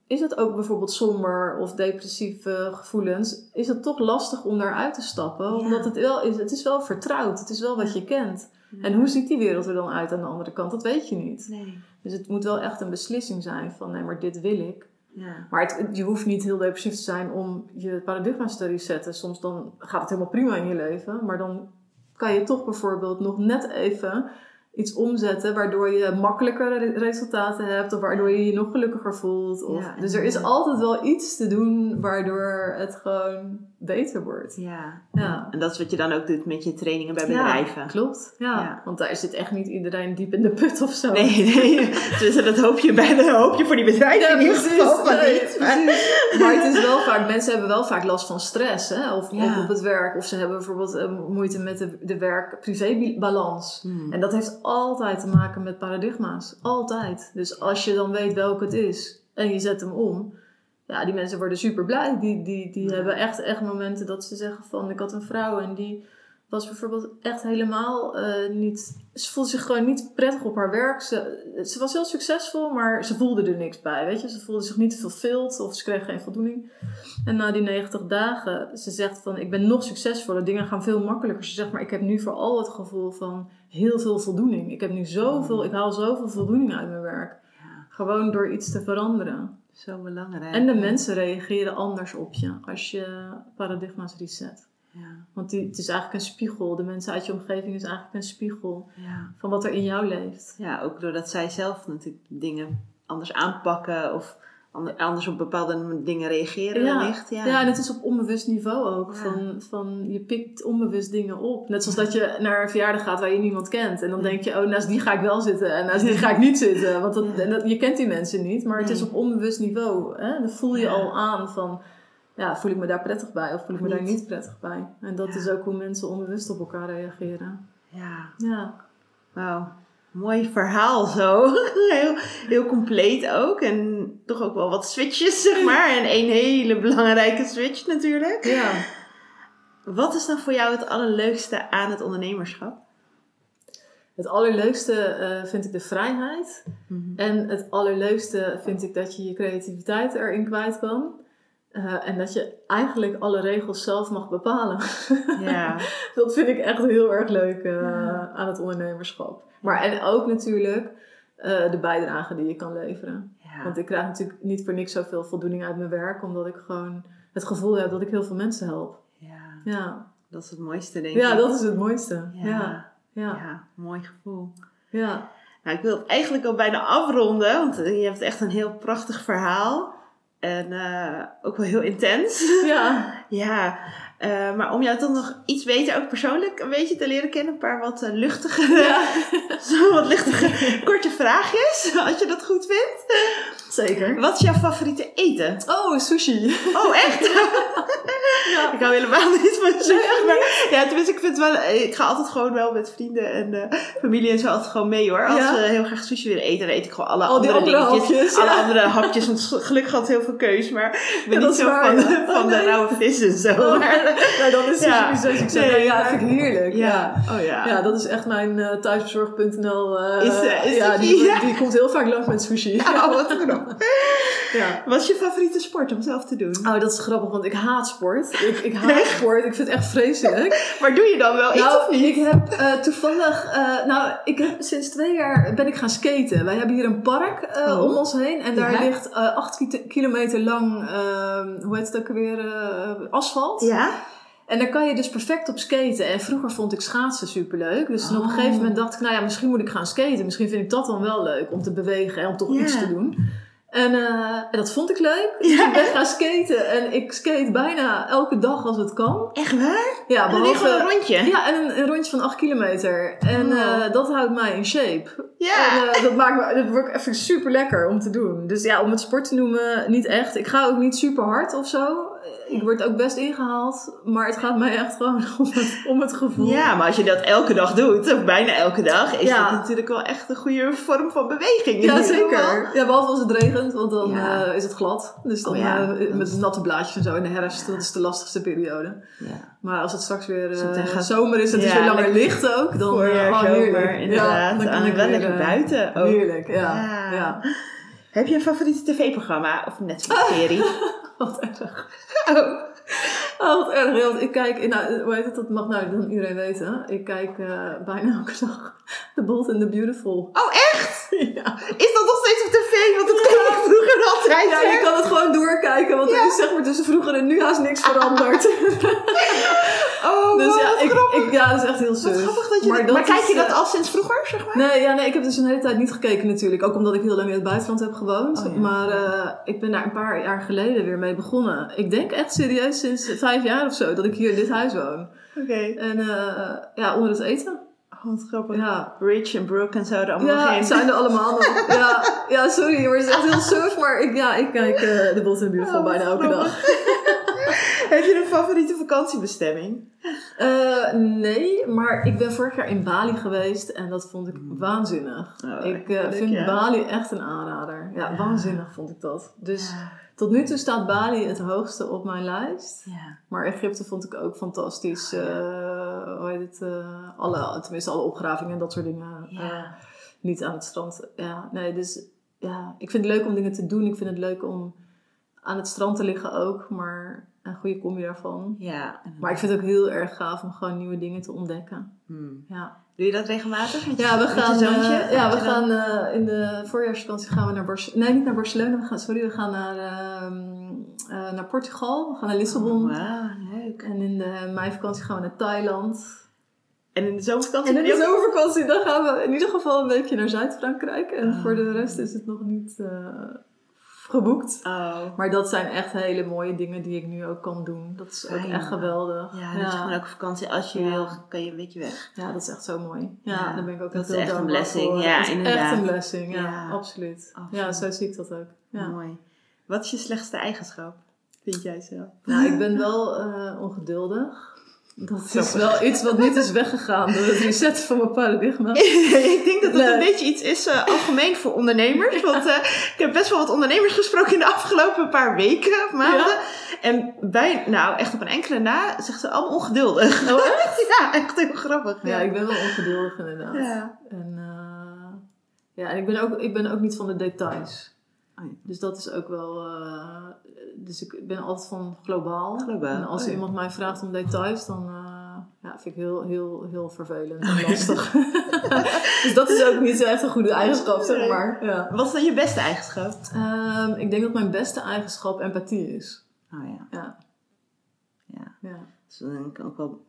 is het ook bijvoorbeeld somber of depressieve gevoelens, is het toch lastig om daaruit te stappen. Ja. Omdat het wel is, het is wel vertrouwd, het is wel wat je kent. En hoe ziet die wereld er dan uit aan de andere kant? Dat weet je niet. Nee. Dus het moet wel echt een beslissing zijn van nee, maar dit wil ik. Ja. Maar het, je hoeft niet heel depressief te zijn om je paradigma's te resetten. Soms dan gaat het helemaal prima in je leven. Maar dan kan je toch bijvoorbeeld nog net even iets omzetten waardoor je makkelijker re- resultaten hebt of waardoor je je nog gelukkiger voelt. Of, Ja, dus er is ja. altijd wel iets te doen waardoor het gewoon beter wordt. Ja. Ja. En dat is wat je dan ook doet met je trainingen bij Ja, bedrijven. klopt. Ja. Ja. Want daar zit echt niet iedereen diep in de put of zo. Nee, nee. Dus dat hoop je bij de hoop je voor die bedrijven in ieder geval van Nee, niet. Maar- precies. Maar het is wel vaak, mensen hebben wel vaak last van stress, hè? Of, Ja. of op het werk, of ze hebben bijvoorbeeld eh, moeite met de, de werk-privé-balans. Hmm. En dat heeft altijd te maken met paradigma's. Altijd. Dus als je dan weet welke het is en je zet hem om, ja, die mensen worden super blij. Die, die, die Ja. hebben echt, echt momenten dat ze zeggen van, ik had een vrouw en die was bijvoorbeeld echt helemaal eh, niet... Ze voelde zich gewoon niet prettig op haar werk. Ze, ze was heel succesvol, maar ze voelde er niks bij, weet je. Ze voelde zich niet fulfilled of ze kreeg geen voldoening. En na die 90 dagen, ze zegt van, ik ben nog succesvoller. Dingen gaan veel makkelijker. Ze zegt, maar ik heb nu vooral het gevoel van heel veel voldoening. Ik heb nu zoveel, ik haal zoveel voldoening uit mijn werk. Gewoon door iets te veranderen. zo belangrijk. En de mensen reageren anders op je als je paradigma's reset. Ja, Want die, het is eigenlijk een spiegel. De mensen uit je omgeving is eigenlijk een spiegel ja. van wat er in jou leeft. ja, ook doordat zij zelf natuurlijk dingen anders aanpakken of ander- anders op bepaalde dingen reageren Ja. wellicht. Ja. Ja, en het is op onbewust niveau ook. Ja. Van, van je pikt onbewust dingen op. Net zoals dat je naar een verjaardag gaat waar je niemand kent. En dan denk je, oh, naast die ga ik wel zitten en naast die ga ik niet zitten. Want dat, en dat, je kent die mensen niet, maar het is op onbewust niveau. Hè? Dan voel je al aan van, ja, voel ik me daar prettig bij of voel ik me daar Niet. prettig bij. En dat Ja. is ook hoe mensen onbewust op elkaar reageren. ja. Ja, Wauw, mooi verhaal zo. heel, heel compleet ook. En toch ook wel wat switches, zeg maar. En één hele belangrijke switch natuurlijk. ja. Wat is dan voor jou het allerleukste aan het ondernemerschap? Het allerleukste eh, vind ik de vrijheid. En het allerleukste vind ik dat je je creativiteit erin kwijt kan. Eh, en dat je eigenlijk alle regels zelf mag bepalen. Ja, dat vind ik echt heel erg leuk eh, Ja. aan het ondernemerschap. Maar en ook natuurlijk eh, de bijdrage die je kan leveren. ja. Want ik krijg natuurlijk niet voor niks zoveel voldoening uit mijn werk. Omdat ik gewoon het gevoel heb dat ik heel veel mensen help. ja. Ja, dat is het mooiste denk ik. ja dat is het mooiste. Ja, Ja, mooi gevoel. ja. Nou, ik wil het eigenlijk al bijna afronden, want je hebt echt een heel prachtig verhaal. En eh, ook wel heel intens. ja. Ja, eh, maar om jou toch nog iets beter, ook persoonlijk, een beetje te leren kennen. Een paar wat eh, luchtige, zo wat luchtige, korte vraagjes, als je dat goed vindt. Zeker. Wat is jouw favoriete eten? Oh, sushi. Oh, echt? Ja. Ik hou helemaal niet van sushi. maar, ja, tenminste, ik vind wel... eh, Ik ga altijd gewoon wel met vrienden en eh, familie en zo altijd gewoon mee hoor. Als Ja? we heel graag sushi willen eten, dan eet ik gewoon alle Al andere, andere dingetjes. hapjes, alle andere hapjes, want gelukkig had heel veel keus. Maar ik ben niet zo waar, van, ja. van Oh, de rauwe vis en zo. Oh. Maar- Nou, dan is sushi Ja. zo succes. Nee, ja, vind ik heerlijk. Ja. oh ja. Ja, dat is echt mijn thuisbezorg.nl. eh, Is, is ja, die, die? Komt heel vaak langs met sushi. Oh, wat knap. Ja. Wat is je favoriete sport om zelf te doen? Oh, dat is grappig, want ik haat sport. Ik, ik haat sport. Ik vind het echt vreselijk. Maar doe je dan wel iets nou, of niet? ik heb eh, toevallig... eh, nou, ik heb sinds twee jaar ben ik gaan skaten. Wij hebben hier een park eh, Oh. om ons heen. En daar Ja. ligt acht ki- kilometer lang, eh, hoe heet het ook weer, asfalt. Ja? En daar kan je dus perfect op skaten. En vroeger vond ik schaatsen superleuk. Dus op een Oh. gegeven moment dacht ik, nou ja, misschien moet ik gaan skaten. Misschien vind ik dat dan wel leuk om te bewegen en om toch iets te doen. En, eh, en dat vond ik leuk. Dus Ja. ik ben gaan skaten. En ik skate bijna elke dag als het kan. Echt waar? Ja, gewoon een behalve... rondje? Ja, en een, een rondje van 8 kilometer. En Oh. eh, dat houdt mij in shape. Ja. En, eh, dat maakt me, dat wordt even super lekker om te doen. Dus ja, om het sport te noemen, niet echt. Ik ga ook niet super hard of zo. Ik word ook best ingehaald. Maar het gaat mij echt gewoon om het, om het gevoel. Ja, maar als je dat elke dag doet, of bijna elke dag, is Ja. dat natuurlijk wel echt een goede vorm van beweging. in Ja, zeker. Ja, behalve als het regent, want dan Ja. eh, is het glad. Dus dan Oh ja. eh, met natte blaadjes en zo in de herfst, dat is de lastigste periode. Ja. Maar als het straks weer eh, zomer is en het is weer langer licht ook, dan Voorjaar, eh, oh, zomer, inderdaad. dan kan ik wel lekker eh, buiten ook. Heerlijk, ja. Ja. ja. Heb je een favoriete tv-programma of Netflix-serie? Wat erg. oh. Oh, wat erg. Ja, ik kijk, nou, hoe heet het, dat mag nou dan iedereen weten. Ik kijk eh, bijna elke dag The Bold and the Beautiful. oh, echt? Ja. Is dat nog steeds op tv? Want dat keek ik vroeger altijd. Ja, je kan het gewoon doorkijken, want er is zeg maar tussen vroeger en nu haast niks veranderd. Oh, Dus ja, wat ik, grappig. ik, ja, dat is echt heel Wat suf. grappig dat je maar kijk is, je dat eh, al sinds vroeger, zeg maar? Nee, ja, nee, ik heb dus een hele tijd niet gekeken natuurlijk. Ook omdat ik heel lang in het buitenland heb gewoond. Oh, ja. Maar ik ben daar een paar jaar geleden weer mee begonnen. Ik denk echt serieus sinds vijf jaar of zo dat ik hier in dit huis woon. Oké. En eh, ja, onder het eten. Oh, wat grappig. Ja, Rich en Brooke en zo, er allemaal ja zijn er allemaal nog. Ja, ja, sorry, maar het is echt heel surf. Maar ik, ja, ik kijk eh, de Bot Oh, wat bijna elke dag. Heb je een favoriete vakantiebestemming? Eh, nee, maar ik ben vorig jaar in Bali geweest en dat vond ik waanzinnig. Oh, ik eh, vind ja. Bali echt een aanrader. Ja, Ja. waanzinnig vond ik dat. Dus tot nu toe staat Bali het hoogste op mijn lijst. Ja. Maar Egypte vond ik ook fantastisch. Eh, hoe heet het? alle, tenminste, alle opgravingen en dat soort dingen. Niet aan het strand. Ja, nee, dus ja, ik vind het leuk om dingen te doen. Ik vind het leuk om aan het strand te liggen ook. Maar een goede combi daarvan. Ja. Maar ik vind het ook heel erg gaaf om gewoon nieuwe dingen te ontdekken. Hmm. Ja, Doe je dat regelmatig? Je, ja we gaan, eh, ja, we gaan eh, in de voorjaarsvakantie gaan we naar Barcelona. Nee, niet naar Barcelona. We gaan, sorry, we gaan naar, ehm, eh, naar Portugal. We gaan naar Lissabon. Oh, leuk. En in de meivakantie gaan we naar Thailand. En in de zomervakantie? En in de zomervakantie dan gaan we in ieder geval een weekje naar Zuid-Frankrijk. En Ah. voor de rest is het nog niet geboekt. Oh. Maar dat zijn echt hele mooie dingen die ik nu ook kan doen. Dat is ook echt geweldig. Ja, dat je gewoon ook vakantie, als je Ja. wil, kan je een beetje weg. Ja, dat is echt zo mooi. Ja, Ja, daar ben ik ook dat echt is heel echt een dankbaar blessing. voor. Ja, dat is inderdaad. echt een blessing, ja, absoluut. Absoluut. Ja, zo zie ik dat ook. Ja. Mooi. Wat is je slechtste eigenschap? Vind jij zelf? Nou, ik ben wel eh, ongeduldig. Dat is wel iets wat niet is weggegaan door het resetten van mijn paradigma. ik denk dat het Nee. een beetje iets is eh, algemeen voor ondernemers. Want eh, ik heb best wel wat ondernemers gesproken in de afgelopen paar weken of maanden. En bij, nou echt op een enkele na, zegt ze allemaal ongeduldig. Oh echt? Ja, echt heel grappig. Ja, ik ben wel ongeduldig inderdaad. Ja. En, eh, ja, en ik ben, ook, ik ben ook niet van de details. Oh ja. Dus dat is ook wel... dus ik ben altijd van globaal. Globaal, En als oh ja. iemand mij vraagt om details, dan eh, ja, vind ik heel, heel, heel vervelend Oh en lastig. dus dat is ook niet zo echt een goede eigenschap, zeg maar. Ja. Wat is dan je beste eigenschap? Ehm, ik denk dat mijn beste eigenschap empathie is. Oh ja. Ja. Ja. Ja. Dus dan kan ook wel,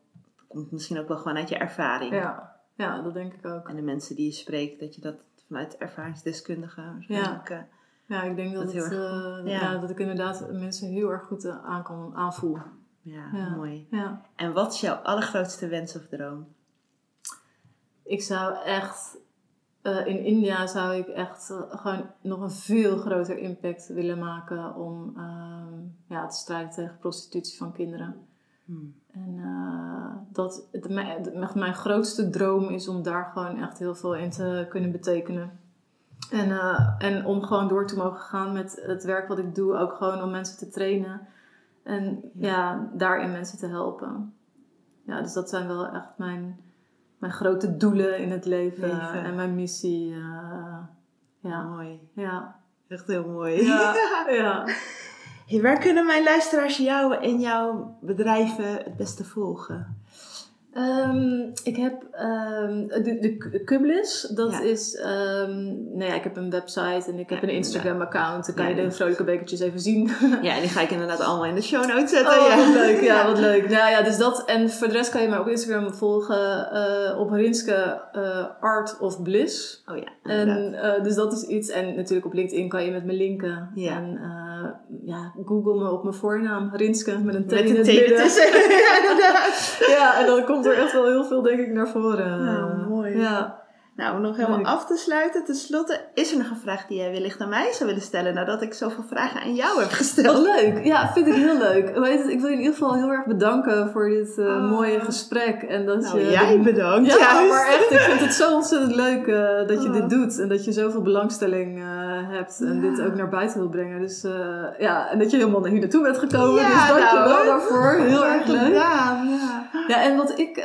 komt misschien ook wel gewoon uit je ervaring. Ja. ja, dat denk ik ook. En de mensen die je spreekt, dat je dat vanuit ervaringsdeskundige waarschijnlijk, eh, Ja, ik denk dat, Dat het, eh, ja. ja. dat ik inderdaad mensen heel erg goed eh, aan kan aanvoelen. ja, Ja. mooi. Ja. En wat is jouw allergrootste wens of droom? Ik zou echt, eh, in India zou ik echt gewoon nog een veel groter impact willen maken om ehm, ja, te strijden tegen prostitutie van kinderen. Hmm. En dat het, mijn, mijn grootste droom is om daar gewoon echt heel veel in te kunnen betekenen. En, eh, en om gewoon door te mogen gaan met het werk wat ik doe, ook gewoon om mensen te trainen. En Ja. ja, daarin mensen te helpen. Ja, dus dat zijn wel echt mijn, mijn grote doelen in het leven, Leven. en mijn missie. eh, ja, Mooi. ja, Echt heel mooi. ja, ja. Hey, waar kunnen mijn luisteraars jou en jouw bedrijven het beste volgen? Ehm, ik heb ehm, de, de Kublis, dat Ja. is, ehm, nou ja, ik heb een website en ik heb Ja, een Instagram account. Dan kan je de vrolijke bekertjes even zien. Ja, die ga ik inderdaad allemaal in de show notes zetten. Oh, ja. wat leuk. Ja, wat leuk. Nou ja, dus dat. En voor de rest kan je mij op Instagram volgen eh, op Rinske eh, Art of Bliss. Oh ja, inderdaad. En eh, dus dat is iets. En natuurlijk op LinkedIn kan je met me linken. Ja. En ja, google me op mijn voornaam. Rinske met een T Met in een het midden. Ja, en dan komt er echt wel heel veel denk ik naar voren. Nou, mooi. Ja. Nou, om nog helemaal Leuk. af te sluiten. Ten slotte, is er nog een vraag die jij wellicht aan mij zou willen stellen... nadat ik zoveel vragen aan jou heb Wat gesteld? leuk. Ja, vind ik heel leuk. Ik wil je in ieder geval heel erg bedanken voor dit eh, Oh. mooie gesprek. En dat Nou, je jij bedankt. Ja, juist. maar echt, ik vind het zo ontzettend leuk eh, dat je Oh. dit doet. En dat je zoveel belangstelling eh, hebt. En Ja. dit ook naar buiten wil brengen. Dus ja, en dat je helemaal hier naartoe bent gekomen. Ja, dus dank je nou, wel hoor. daarvoor. Heel erg leuk. ja. Ja, en wat ik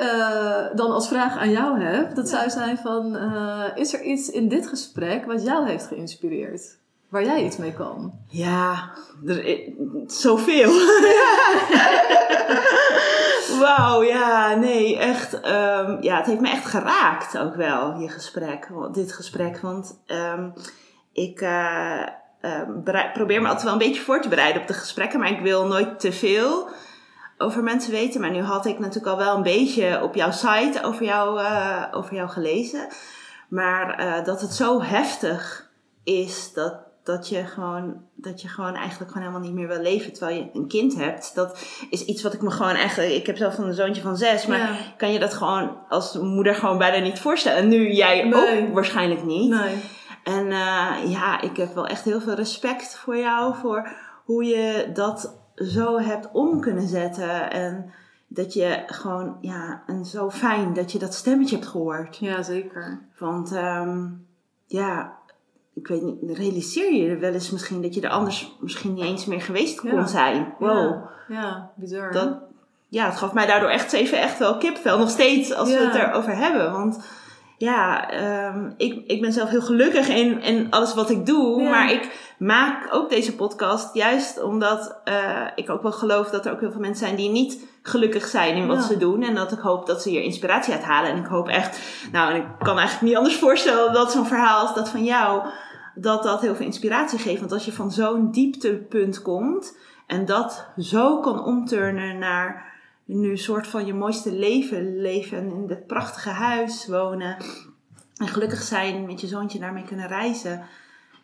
dan als vraag aan jou heb, dat zou zijn van... eh, is er iets in dit gesprek wat jou heeft geïnspireerd? Waar jij iets mee kan? Ja, er is zoveel. Wauw, ja, nee, echt. ehm, ja, het heeft me echt geraakt ook wel, je gesprek, dit gesprek. Want ehm, ik eh, ehm, probeer me altijd wel een beetje voor te bereiden op de gesprekken, maar ik wil nooit te veel. Over mensen weten. Maar nu had ik natuurlijk al wel een beetje op jouw site over jou, eh, over jou gelezen. Maar eh, dat het zo heftig is dat, dat, je gewoon, dat je gewoon eigenlijk gewoon helemaal niet meer wil leven terwijl je een kind hebt. Dat is iets wat ik me gewoon eigenlijk. Ik heb zelf een zoontje van zes, maar Ja. kan je dat gewoon als moeder gewoon bijna niet voorstellen. En nu jij Nee. ook waarschijnlijk niet. Nee. En eh, ja, ik heb wel echt heel veel respect voor jou. Voor hoe je dat zo hebt om kunnen zetten. En dat je gewoon, ja, en zo fijn dat je dat stemmetje hebt gehoord. Ja, zeker. Want ehm, ja, ik weet niet, realiseer je er wel eens misschien dat je er anders misschien niet eens meer geweest kon Ja. zijn. Wow. Ja, ja bizar. Dat, ja, het gaf mij daardoor echt even echt wel kipvel. Nog steeds als we het erover hebben. Want ja, ehm, ik, ik ben zelf heel gelukkig in, in alles wat ik doe. Ja. Maar ik maak ook deze podcast juist omdat eh, ik ook wel geloof dat er ook heel veel mensen zijn die niet gelukkig zijn in wat Ja. ze doen. En dat ik hoop dat ze hier inspiratie uit halen. En ik hoop echt, nou, en ik kan eigenlijk niet anders voorstellen dat zo'n verhaal als dat van jou, dat dat heel veel inspiratie geeft. Want als je van zo'n dieptepunt komt en dat zo kan omturnen naar nu een soort van je mooiste leven leven in dit prachtige huis wonen en gelukkig zijn met je zoontje daarmee kunnen reizen.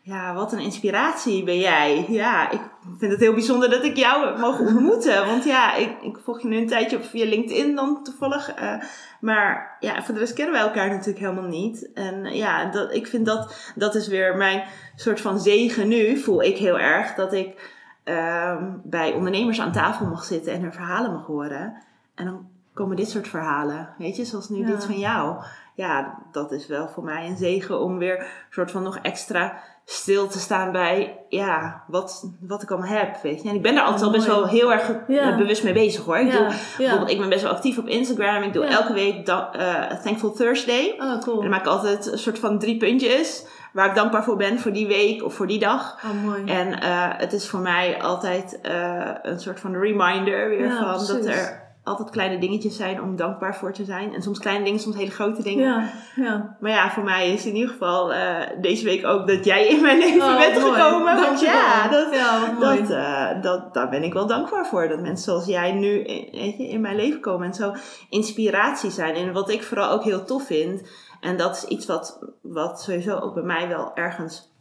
Ja, wat een inspiratie ben jij. Ja, ik vind het heel bijzonder dat ik jou heb mogen ontmoeten. Want ja, ik, ik volg je nu een tijdje op via LinkedIn dan toevallig. eh, maar ja, voor de rest kennen wij elkaar natuurlijk helemaal niet. En ja, dat, ik vind dat, dat is weer mijn soort van zegen nu. Voel ik heel erg dat ik ehm, bij ondernemers aan tafel mag zitten en hun verhalen mag horen. En dan komen dit soort verhalen, weet je, zoals nu Ja. dit van jou. Ja, dat is wel voor mij een zegen om weer een soort van nog extra stil te staan bij, ja, wat, wat ik allemaal heb, weet je. En ik ben daar altijd al best mooi. wel heel erg Ja. bewust mee bezig hoor. Ik ja, doe, bijvoorbeeld, ik ben best wel actief op Instagram. Ik doe Ja. elke week da- eh, Thankful Thursday. Oh, En cool. dan maak ik altijd een soort van drie puntjes waar ik dankbaar voor ben voor die week of voor die dag. Oh, mooi. En eh, het is voor mij altijd eh, een soort van reminder weer van dat er altijd kleine dingetjes zijn om dankbaar voor te zijn. En soms kleine dingen, soms hele grote dingen. Ja, ja. Maar ja, voor mij is in ieder geval eh, deze week ook dat jij in mijn leven Oh, bent mooi. gekomen. Want ja, dat, ja, dat, eh, dat, daar ben ik wel dankbaar voor. Dat mensen zoals jij nu in, weet je, in mijn leven komen en zo inspiratie zijn. En wat ik vooral ook heel tof vind. En dat is iets wat, wat sowieso ook bij mij wel ergens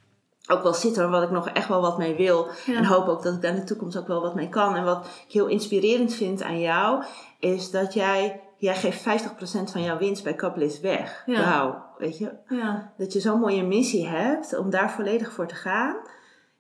ook wel zit. En wat ik nog echt wel wat mee wil. Ja. En hoop ook dat ik daar in de toekomst ook wel wat mee kan. En wat ik heel inspirerend vind aan jou. Is dat jij, jij geeft 50% van jouw winst bij Couplist weg. Ja. Wauw, weet je Ja, dat je zo'n mooie missie hebt om daar volledig voor te gaan.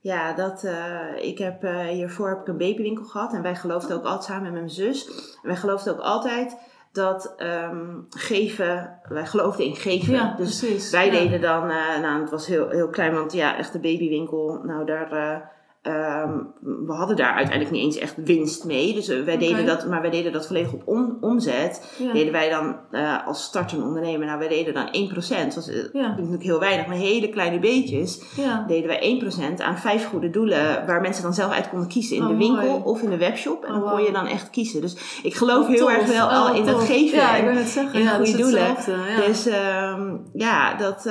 Ja, dat, eh, ik heb eh, hiervoor heb ik een babywinkel gehad en wij geloofden ook altijd samen met mijn zus. En wij geloofden ook altijd dat ehm, geven, wij geloofden in geven. ja dus precies. wij ja. deden dan, eh, nou het was heel, heel klein, want ja, echt de babywinkel, nou daar, eh, ehm, we hadden daar uiteindelijk niet eens echt winst mee. Dus eh, wij deden dat, maar wij deden dat volledig op om, omzet Ja. deden wij dan eh, als startende ondernemer, nou wij deden dan 1%, dat was eh, Ja. natuurlijk heel weinig, maar hele kleine beetjes, Ja. deden wij 1% aan vijf goede doelen, waar mensen dan zelf uit konden kiezen in Oh, de winkel mooi. of in de webshop. En Oh, dan kon wauw. je dan echt kiezen. Dus ik geloof heel tof. erg wel Oh, al in dat geven. Ja, ik wil net zeggen. in goede doelen. Dus ehm, ja, dat,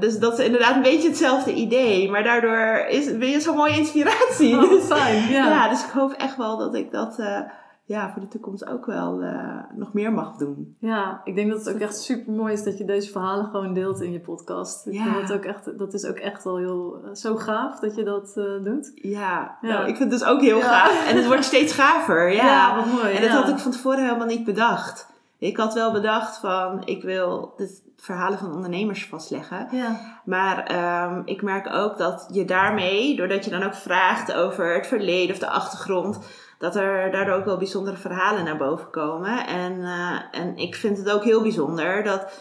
dus dat is inderdaad een beetje hetzelfde idee. Maar daardoor is, ben je zo'n mooie inspiratie. Oh, Dus- fijn. Ja. ja, dus ik hoop echt wel dat ik dat eh, ja, voor de toekomst ook wel eh, nog meer mag doen. Ja, ik denk dat het ook echt super mooi is dat je deze verhalen gewoon deelt in je podcast. Ik Ja. vind dat, ook echt, dat is ook echt wel heel eh, zo gaaf dat je dat doet. Ja, Ja. Nou, ik vind het dus ook heel Ja. gaaf. En het wordt steeds gaver. Ja, wat mooi. En dat had ik van tevoren helemaal niet bedacht. Ik had wel bedacht van, ik wil de verhalen van ondernemers vastleggen. Ja, Maar ehm, ik merk ook dat je daarmee, doordat je dan ook vraagt over het verleden of de achtergrond, dat er daardoor ook wel bijzondere verhalen naar boven komen. En, eh, en ik vind het ook heel bijzonder dat,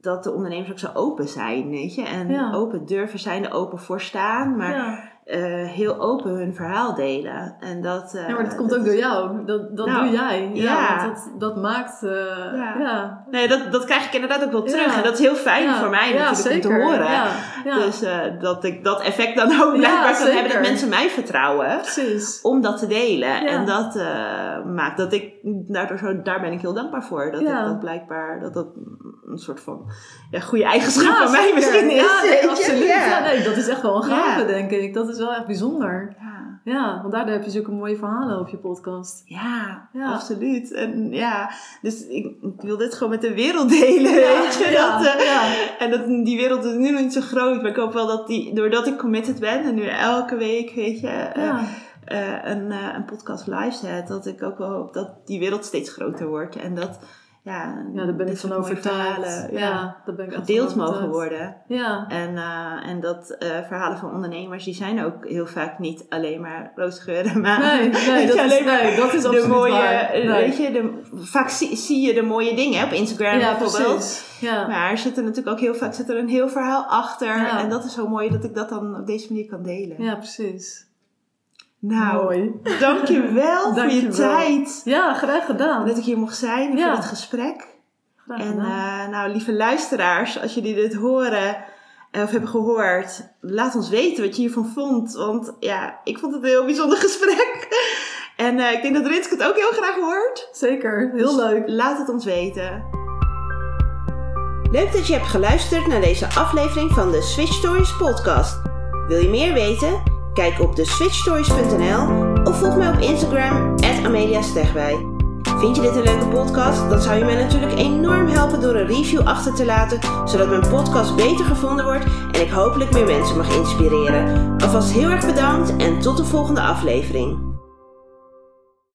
dat de ondernemers ook zo open zijn, weet je. En Ja. open durven zijn, er open voor staan, maar ja. Eh, heel open hun verhaal delen. En dat, eh, ja, maar dat komt dat ook door jou. Dat, dat Nou, doe jij. Ja, ja. want dat, dat maakt... eh, Ja. ja. Nee, dat, dat krijg ik inderdaad ook wel terug. En dat is heel fijn voor mij natuurlijk zeker. om te horen. Dus eh, dat ik dat effect dan ook blijkbaar kan hebben dat mensen mij vertrouwen precies. om dat te delen. En dat eh, maakt dat ik daardoor zo, daar ben ik heel dankbaar voor. Dat ik dat blijkbaar, dat dat een soort van ja, goede eigenschap van mij misschien is. Ja, nee, absoluut. Ja. Nee, dat is echt wel een gave, denk ik. Dat is wel echt bijzonder. Ja. ja, want daardoor heb je zulke mooie verhalen op je podcast. Ja, Ja. absoluut. En ja, dus ik, ik wil dit gewoon met de wereld delen, weet je. ja, dat, eh, ja. En dat, die wereld is nu nog niet zo groot, maar ik hoop wel dat die, doordat ik committed ben en nu elke week, weet je, eh, eh, een, een podcast live zet, dat ik ook wel hoop dat die wereld steeds groter wordt. En dat, ja, Ja, daar ben ik van overtuigd. ja, ja, daar ben ik gedeeld mogen worden. Ja, En, eh, en dat eh, verhalen van ondernemers, die zijn ook heel vaak niet alleen maar roze geuren, maar nee, nee, dat is, nee, dat is de absoluut mooie, waar. eh, Nee. weet je, de, vaak zie, zie je de mooie dingen op Instagram ja, bijvoorbeeld. precies. Ja. Maar er zit er natuurlijk ook heel vaak zit er een heel verhaal achter. Ja. En dat is zo mooi dat ik dat dan op deze manier kan delen. ja, precies. Nou, Mooi. dankjewel voor je tijd. Ja, graag gedaan. Dat ik hier mocht zijn Ja. voor dit gesprek. Graag En gedaan. eh, nou, lieve luisteraars, als jullie dit horen of hebben gehoord, laat ons weten wat je hiervan vond. Want ja, ik vond het een heel bijzonder gesprek. En eh, ik denk dat Ritske het ook heel graag hoort. Zeker, heel Dus leuk. Laat het ons weten. Leuk dat je hebt geluisterd naar deze aflevering van de Switch Stories podcast. Wil je meer weten? Kijk op de switchstories.nl of volg mij op Instagram Amelia Stegwij. Vind je dit een leuke podcast? Dan zou je mij natuurlijk enorm helpen door een review achter te laten, zodat mijn podcast beter gevonden wordt en ik hopelijk meer mensen mag inspireren. Alvast heel erg bedankt en tot de volgende aflevering.